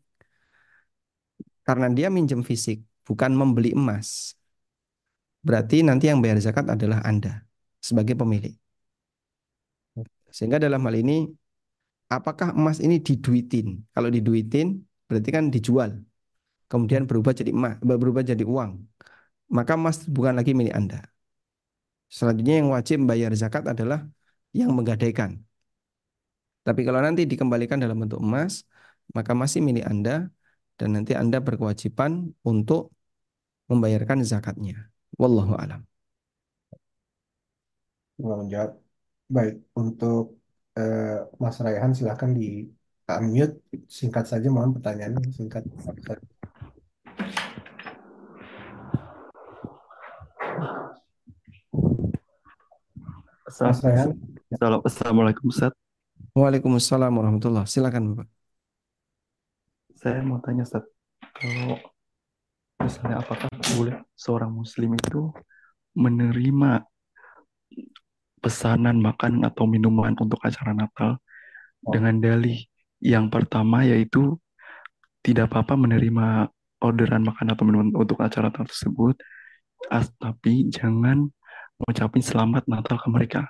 Karena dia minjem fisik, bukan membeli emas. Berarti nanti yang bayar zakat adalah Anda sebagai pemilik. Sehingga dalam hal ini, apakah emas ini diduitin? Kalau diduitin, berarti kan dijual. Kemudian berubah jadi emas, berubah jadi uang. Maka emas bukan lagi milik Anda. Selanjutnya yang wajib membayar zakat adalah yang menggadaikan. Tapi kalau nanti dikembalikan dalam bentuk emas, maka masih milik Anda dan nanti Anda berkewajiban untuk membayarkan zakatnya. Wallahu alam. menjawab. Baik, untuk eh, Mas Raihan silahkan di unmute. Singkat saja mohon pertanyaannya. Singkat. Mas Raihan. Assalamualaikum, Ustaz. Waalaikumsalam warahmatullah. Silakan Bapak. Saya mau tanya Ustaz, kalau misalnya apakah boleh seorang muslim itu menerima pesanan makanan atau minuman untuk acara Natal dengan dalih yang pertama yaitu tidak apa-apa menerima orderan makanan atau minuman untuk acara tersebut, as- tapi jangan mengucapin selamat Natal ke mereka.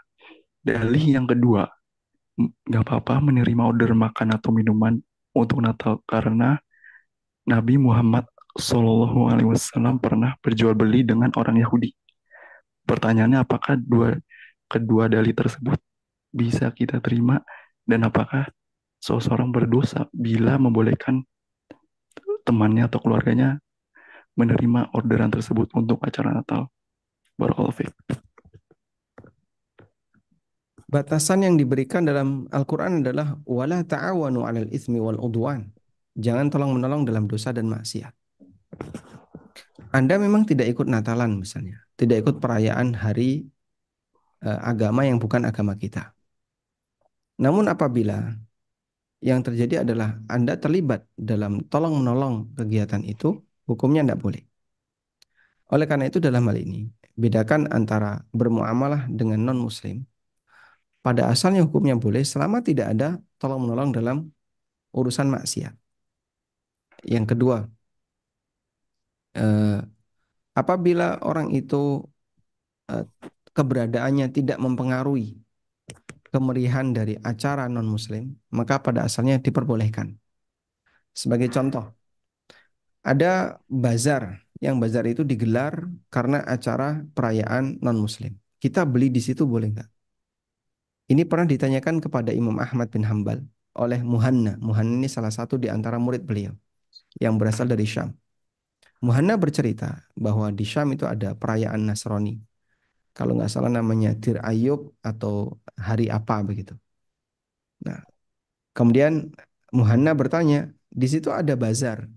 Dalih yang kedua, nggak apa-apa menerima order makan atau minuman untuk Natal karena Nabi Muhammad Shallallahu Alaihi Wasallam pernah berjual beli dengan orang Yahudi. Pertanyaannya apakah dua kedua dalih tersebut bisa kita terima dan apakah seseorang berdosa bila membolehkan temannya atau keluarganya menerima orderan tersebut untuk acara Natal. Barakallahu. Batasan yang diberikan dalam Al-Quran adalah wala ta'awanu 'alal itsmi wal udwan. Jangan tolong-menolong dalam dosa dan maksiat. Anda memang tidak ikut Natalan misalnya, tidak ikut perayaan hari eh, agama yang bukan agama kita. Namun apabila yang terjadi adalah Anda terlibat dalam tolong-menolong kegiatan itu, hukumnya tidak boleh. Oleh karena itu dalam hal ini, bedakan antara bermuamalah dengan non-muslim. Pada asalnya hukumnya boleh selama tidak ada tolong-menolong dalam urusan maksiat. Yang kedua, eh, apabila orang itu eh, keberadaannya tidak mempengaruhi kemerihan dari acara non-muslim, maka pada asalnya diperbolehkan. Sebagai contoh, ada bazar, yang bazar itu digelar karena acara perayaan non-muslim. Kita beli di situ boleh nggak? Ini pernah ditanyakan kepada Imam Ahmad bin Hambal oleh Muhanna. Muhanna ini salah satu di antara murid beliau yang berasal dari Syam. Muhanna bercerita bahwa di Syam itu ada perayaan Nasrani. Kalau nggak salah namanya Tir Ayub atau hari apa begitu. Nah, kemudian Muhanna bertanya, di situ ada bazar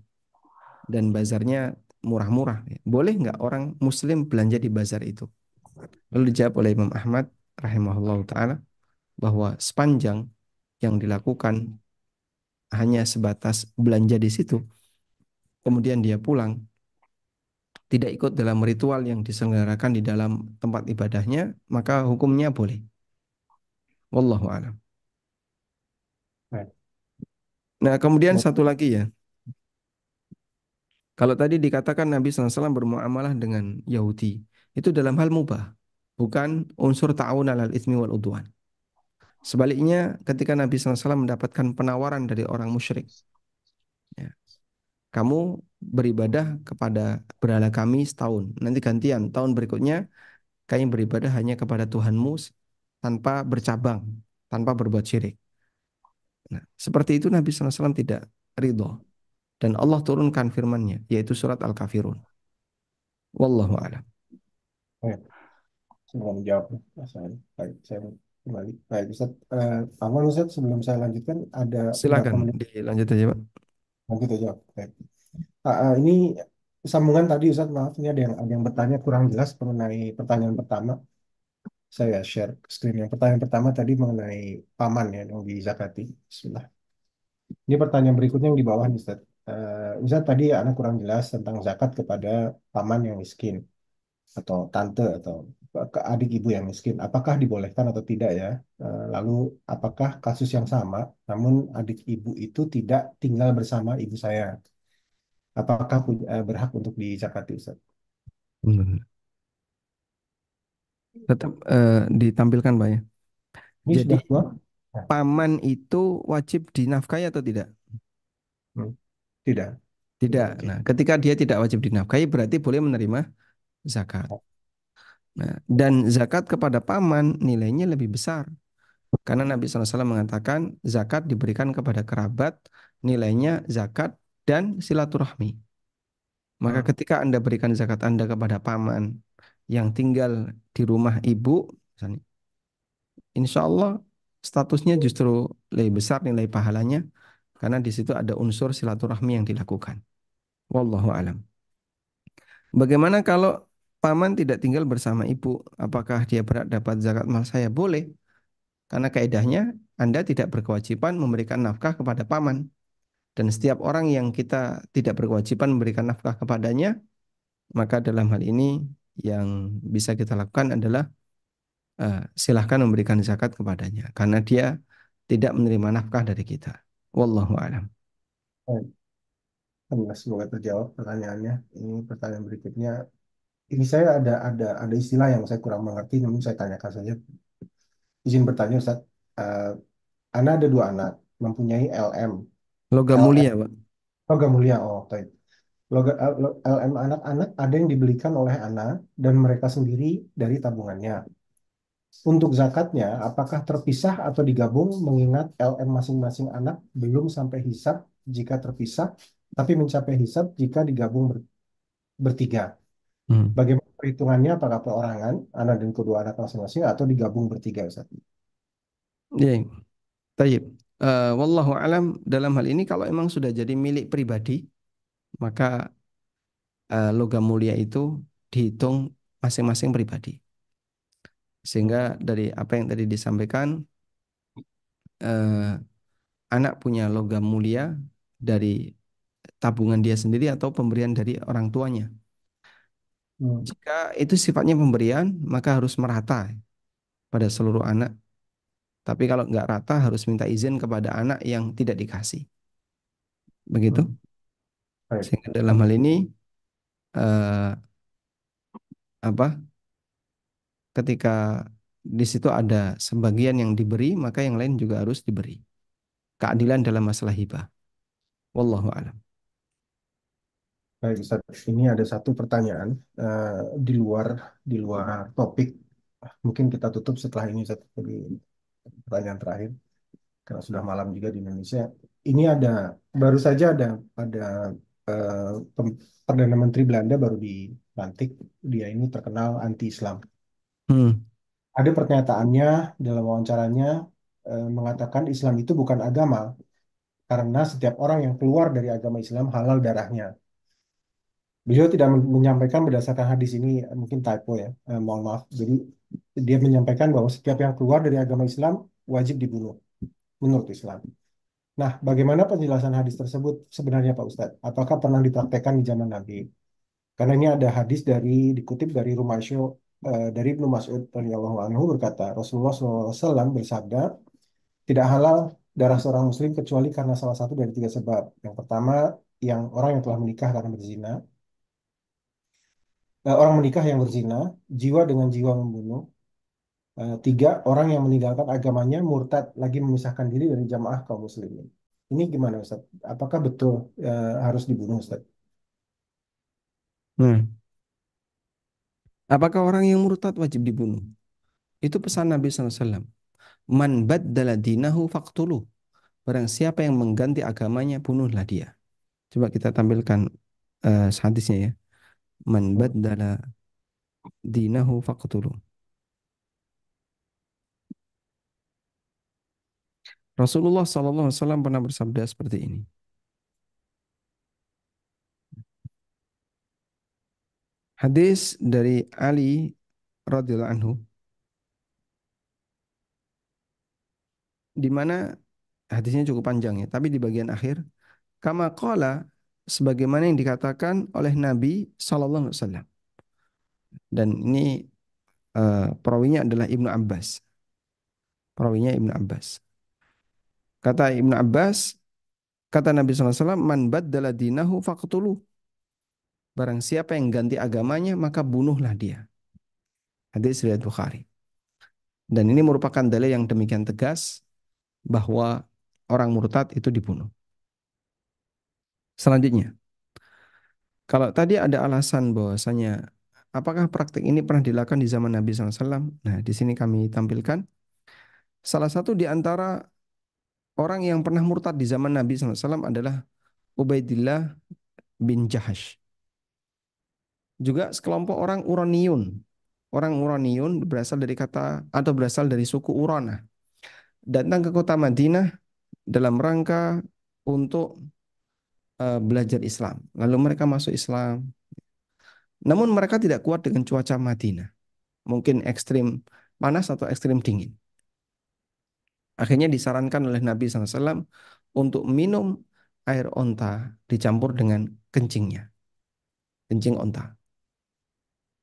dan bazarnya murah-murah. Boleh nggak orang Muslim belanja di bazar itu? Lalu dijawab oleh Imam Ahmad rahimahullah taala bahwa sepanjang yang dilakukan hanya sebatas belanja di situ, kemudian dia pulang, tidak ikut dalam ritual yang diselenggarakan di dalam tempat ibadahnya, maka hukumnya boleh. Wallahu a'lam. Nah, kemudian satu lagi ya. Kalau tadi dikatakan Nabi SAW bermuamalah dengan Yahudi, itu dalam hal mubah, bukan unsur ta'awun alal itsmi wal udwan. Sebaliknya, ketika Nabi SAW mendapatkan penawaran dari orang musyrik, ya, kamu beribadah kepada berhala kami setahun, nanti gantian tahun berikutnya kami beribadah hanya kepada Tuhanmu tanpa bercabang, tanpa berbuat syirik. Nah, seperti itu Nabi SAW tidak ridho. Dan Allah turunkan firman-Nya, yaitu surat Al-Kafirun. Wallahu a'lam. Baik. Sebelum menjawab. Baik, saya kembali. Baik, Ustaz. Eh, Aman, Ustaz, sebelum saya lanjutkan, ada Silakan dilanjut aja, Pak. lanjut aja. Baik. Ah, ah, ini sambungan tadi, Ustaz, maaf, ini ada yang, ada yang bertanya kurang jelas mengenai pertanyaan pertama. Saya share screen yang pertanyaan pertama tadi mengenai paman ya, yang dizakati. Bismillah. Ini pertanyaan berikutnya yang di bawah nih, Ustaz. Eh, Ustaz, tadi anak kurang jelas tentang zakat kepada paman yang miskin atau tante atau ke adik ibu yang miskin. Apakah dibolehkan atau tidak ya? Eh, Lalu apakah kasus yang sama, namun adik ibu itu tidak tinggal bersama ibu saya? Apakah pu- eh, berhak untuk dizakati, Ustaz? Hmm. Tetap eh, ditampilkan, Pak ya. Ini Jadi paman itu wajib dinafkahi atau tidak? hmm, tidak, tidak. Nah, ketika dia tidak wajib dinafkahi, berarti boleh menerima zakat. Nah, dan zakat kepada paman nilainya lebih besar. Karena Nabi SAW mengatakan zakat diberikan kepada kerabat, nilainya zakat dan silaturahmi. Maka Hmm, ketika Anda berikan zakat Anda kepada paman yang tinggal di rumah ibu, misalnya, insya Allah statusnya justru lebih besar nilai pahalanya karena di situ ada unsur silaturahmi yang dilakukan. Wallahu alam. Bagaimana kalau paman tidak tinggal bersama ibu? Apakah dia berhak dapat zakat mal saya? Boleh. Karena kaidahnya Anda tidak berkewajiban memberikan nafkah kepada paman. Dan setiap orang yang kita tidak berkewajiban memberikan nafkah kepadanya, maka dalam hal ini yang bisa kita lakukan adalah eh, silahkan memberikan zakat kepadanya. Karena dia tidak menerima nafkah dari kita. Wallahu alam. semoga terjawab pertanyaannya. Ini pertanyaan berikutnya. Ini saya ada ada ada istilah yang saya kurang mengerti, namun saya tanyakan saja. Izin bertanya, Ustaz. Eh, Ana ada dua anak, mempunyai LM. Logam LM, mulia, Pak. logam mulia. Oh, baik. LM anak-anak ada yang dibelikan oleh Ana dan mereka sendiri dari tabungannya. Untuk zakatnya, apakah terpisah atau digabung mengingat LM masing-masing anak belum sampai hisab jika terpisah, tapi mencapai hisab jika digabung ber- bertiga. Hmm. Bagaimana perhitungannya? Apakah perorangan anak dan kedua anak masing-masing atau digabung bertiga, Ustaz? Ya, tayyib. Eh, wallahu alam dalam hal ini kalau emang sudah jadi milik pribadi, maka eh, logam mulia itu dihitung masing-masing pribadi. Sehingga dari apa yang tadi disampaikan, eh, anak punya logam mulia dari tabungan dia sendiri atau pemberian dari orang tuanya. Hmm. Jika itu sifatnya pemberian, maka harus merata pada seluruh anak. Tapi kalau nggak rata, harus minta izin kepada anak yang tidak dikasih. Begitu. Hmm. Sehingga dalam hal ini, eh, apa? Ketika di situ ada sebagian yang diberi, maka yang lain juga harus diberi. Keadilan dalam masalah hibah. Wallahu a'lam. Baik, Ustaz. Ini ada satu pertanyaan eh, di luar di luar topik. Mungkin kita tutup setelah ini. Jadi pertanyaan terakhir karena sudah malam juga di Indonesia. Ini ada baru saja ada ada pem- Perdana Menteri Belanda baru dilantik. Dia ini terkenal anti-Islam. Hmm. Ada pernyataannya dalam wawancaranya eh, mengatakan Islam itu bukan agama karena setiap orang yang keluar dari agama Islam halal darahnya. Beliau tidak men- menyampaikan berdasarkan hadis ini eh, mungkin typo ya, eh, mohon maaf. Jadi dia menyampaikan bahwa setiap yang keluar dari agama Islam wajib dibunuh menurut Islam. Nah, bagaimana penjelasan hadis tersebut sebenarnya Pak Ustadz? Apakah pernah dipraktekkan di zaman Nabi? Karena ini ada hadis dari dikutip dari Rumaisyo eh, dari Ibnu Mas'ud radhiyallahu anhu berkata Rasulullah SAW bersabda tidak halal darah seorang muslim kecuali karena salah satu dari tiga sebab. Yang pertama, yang orang yang telah menikah karena berzina. Eh, orang menikah yang berzina, jiwa dengan jiwa membunuh. Eh, tiga, orang yang meninggalkan agamanya murtad lagi memisahkan diri dari jamaah kaum muslimin. Ini gimana Ustaz? Apakah betul eh, harus dibunuh Ustaz? Nah, apakah orang yang murtad wajib dibunuh? Itu pesan Nabi SAW. Man baddala dinahu faqtuluh. Barang siapa yang mengganti agamanya, bunuhlah dia. Coba kita tampilkan uh, hadisnya ya. Man baddala dinahu faqtuluh. Rasulullah SAW pernah bersabda seperti ini. Hadis dari Ali radhiyallahu anhu di mana hadisnya cukup panjang ya, tapi di bagian akhir kama qala sebagaimana yang dikatakan oleh Nabi sallallahu alaihi wasallam. Dan ini uh, perawinya adalah Ibnu Abbas. Perawinya Ibnu Abbas. Kata Ibnu Abbas, kata Nabi SAW, man baddala dinahu faqtuluh. Barang siapa yang ganti agamanya, maka bunuhlah dia. Hadis riwayat Bukhari. Dan ini merupakan dalil yang demikian tegas bahwa orang murtad itu dibunuh. Selanjutnya, kalau tadi ada alasan bahwasanya apakah praktik ini pernah dilakukan di zaman Nabi SAW? Nah, di sini kami tampilkan salah satu di antara orang yang pernah murtad di zaman Nabi SAW adalah Ubaidillah bin Jahash juga sekelompok orang Uraniun. Orang Uraniun berasal dari kata atau berasal dari suku Urana. Datang ke kota Madinah dalam rangka untuk uh, belajar Islam. Lalu mereka masuk Islam. Namun mereka tidak kuat dengan cuaca Madinah. Mungkin ekstrim panas atau ekstrim dingin. Akhirnya disarankan oleh Nabi SAW untuk minum air onta dicampur dengan kencingnya. Kencing onta.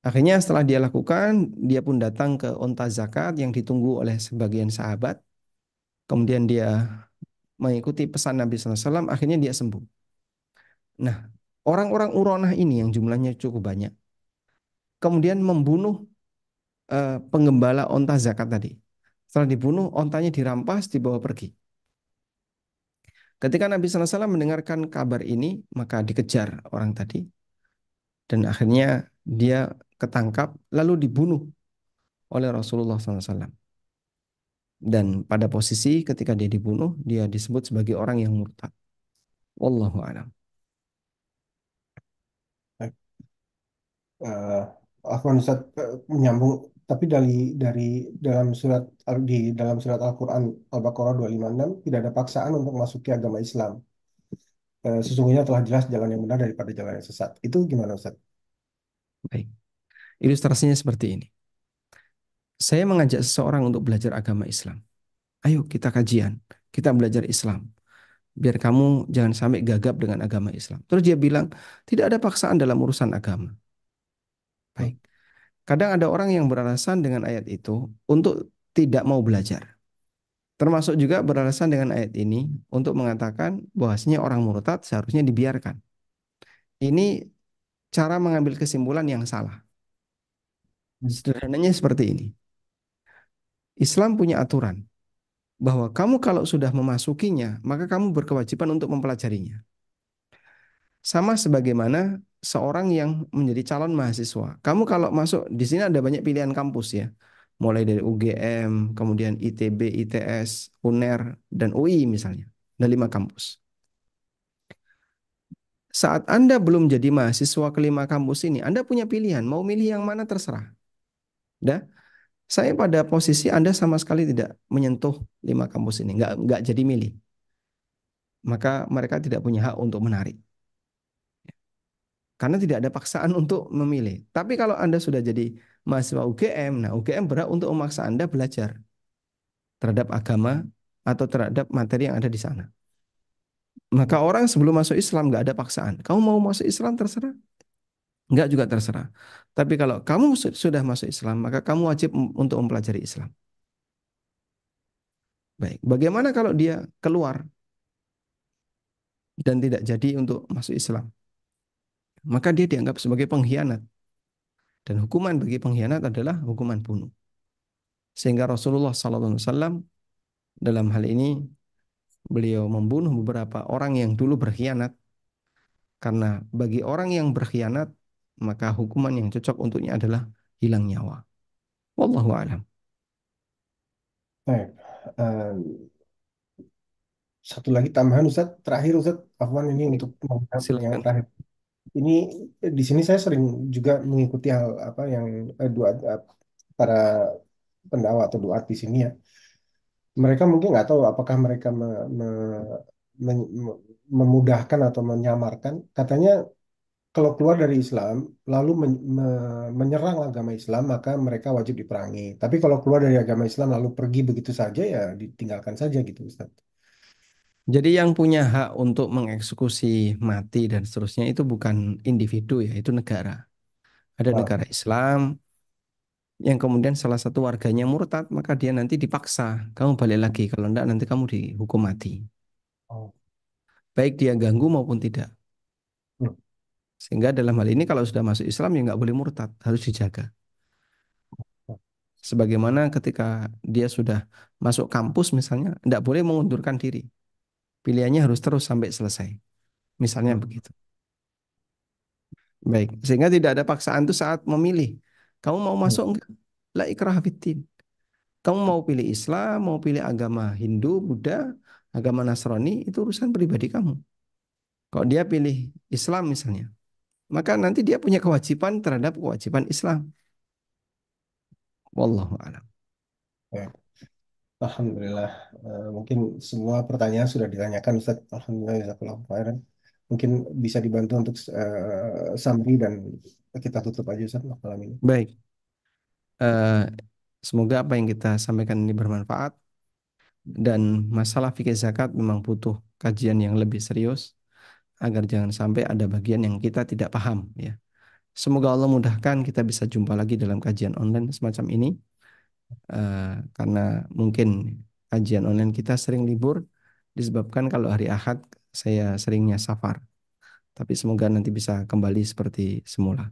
Akhirnya setelah dia lakukan, dia pun datang ke onta zakat yang ditunggu oleh sebagian sahabat. Kemudian dia mengikuti pesan Nabi SAW, akhirnya dia sembuh. Nah, orang-orang Uronah ini yang jumlahnya cukup banyak, kemudian membunuh uh, penggembala onta zakat tadi. Setelah dibunuh, ontanya dirampas, dibawa pergi. Ketika Nabi SAW mendengarkan kabar ini, maka dikejar orang tadi. Dan akhirnya dia ketangkap lalu dibunuh oleh Rasulullah SAW. Dan pada posisi ketika dia dibunuh, dia disebut sebagai orang yang murtad. Wallahu a'lam. Uh, aku Ustaz uh, menyambung tapi dari dari dalam surat di dalam surat Al-Qur'an Al-Baqarah 256 tidak ada paksaan untuk masuki agama Islam. Uh, sesungguhnya telah jelas jalan yang benar daripada jalan yang sesat. Itu gimana Ustaz? Baik. Ilustrasinya seperti ini. Saya mengajak seseorang untuk belajar agama Islam. Ayo kita kajian, kita belajar Islam. Biar kamu jangan sampai gagap dengan agama Islam. Terus dia bilang, tidak ada paksaan dalam urusan agama. Baik. Kadang ada orang yang beralasan dengan ayat itu untuk tidak mau belajar. Termasuk juga beralasan dengan ayat ini untuk mengatakan bahwasanya orang murtad seharusnya dibiarkan. Ini cara mengambil kesimpulan yang salah. Sederhananya seperti ini. Islam punya aturan bahwa kamu kalau sudah memasukinya, maka kamu berkewajiban untuk mempelajarinya. Sama sebagaimana seorang yang menjadi calon mahasiswa. Kamu kalau masuk di sini ada banyak pilihan kampus ya. Mulai dari UGM, kemudian ITB, ITS, UNER, dan UI misalnya. Ada lima kampus. Saat Anda belum jadi mahasiswa kelima kampus ini, Anda punya pilihan, mau milih yang mana terserah. Dah, saya pada posisi Anda sama sekali tidak menyentuh lima kampus ini, nggak nggak jadi milih. Maka mereka tidak punya hak untuk menarik. Karena tidak ada paksaan untuk memilih. Tapi kalau Anda sudah jadi mahasiswa UGM, nah UGM berhak untuk memaksa Anda belajar terhadap agama atau terhadap materi yang ada di sana. Maka orang sebelum masuk Islam nggak ada paksaan. Kamu mau masuk Islam terserah. Enggak juga terserah. Tapi kalau kamu sudah masuk Islam, maka kamu wajib untuk mempelajari Islam. Baik, bagaimana kalau dia keluar dan tidak jadi untuk masuk Islam? Maka dia dianggap sebagai pengkhianat. Dan hukuman bagi pengkhianat adalah hukuman bunuh. Sehingga Rasulullah SAW dalam hal ini beliau membunuh beberapa orang yang dulu berkhianat. Karena bagi orang yang berkhianat, maka hukuman yang cocok untuknya adalah hilang nyawa. Wallahu alam. Baik. Um, satu lagi tambahan Ustaz, terakhir Ustaz, Afwan ini untuk yang Silakan. terakhir. Ini di sini saya sering juga mengikuti hal apa yang eh, dua eh, para pendakwah atau doa di sini ya. Mereka mungkin nggak tahu apakah mereka me, me, me, memudahkan atau menyamarkan. Katanya kalau keluar dari Islam lalu men, me, menyerang agama Islam maka mereka wajib diperangi. Tapi kalau keluar dari agama Islam lalu pergi begitu saja ya ditinggalkan saja gitu Ustaz. Jadi yang punya hak untuk mengeksekusi mati dan seterusnya itu bukan individu ya, itu negara. Ada Ah, negara Islam yang kemudian salah satu warganya murtad, maka dia nanti dipaksa, kamu balik lagi, kalau enggak nanti kamu dihukum mati. oh, Baik dia ganggu maupun tidak. Sehingga dalam hal ini kalau sudah masuk Islam ya nggak boleh murtad, harus dijaga. Sebagaimana ketika dia sudah masuk kampus misalnya, enggak boleh mengundurkan diri. Pilihannya harus terus sampai selesai. Misalnya hmm, begitu. Baik, sehingga tidak ada paksaan itu saat memilih. Kamu mau hmm, masuk enggak? La ikraha fiddin. Kamu mau pilih Islam, mau pilih agama Hindu, Buddha, agama Nasrani, itu urusan pribadi kamu. Kalau dia pilih Islam misalnya, maka nanti dia punya kewajiban terhadap kewajiban Islam. Wallahu a'lam. ya. Alhamdulillah. Eh, mungkin semua pertanyaan sudah ditanyakan Ustaz. Alhamdulillah jazakallahu khairan. Mungkin bisa dibantu untuk eh, summary dan kita tutup aja Ustaz malam ini. Baik, eh, semoga apa yang kita sampaikan ini bermanfaat dan masalah fikih zakat memang butuh kajian yang lebih serius agar jangan sampai ada bagian yang kita tidak paham ya. Semoga Allah mudahkan kita bisa jumpa lagi dalam kajian online semacam ini Eh, karena mungkin kajian online kita sering libur disebabkan kalau hari Ahad saya seringnya safar. Tapi semoga nanti bisa kembali seperti semula.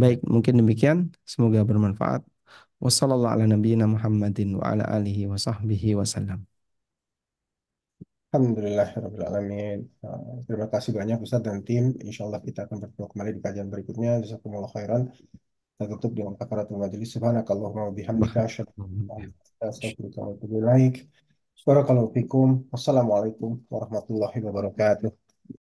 Baik, mungkin demikian. Semoga bermanfaat. Wassalamualaikum Muhammadin wa Alhamdulillah alamin. Eh, terima kasih banyak Ustaz dan tim. Insya Allah kita akan bertemu kembali di kajian berikutnya. Jazakumullah khairan. Kita tutup dengan kafaratul majelis. Subhanakallahumma wa bihamdika asyhadu an warahmatullahi wabarakatuh.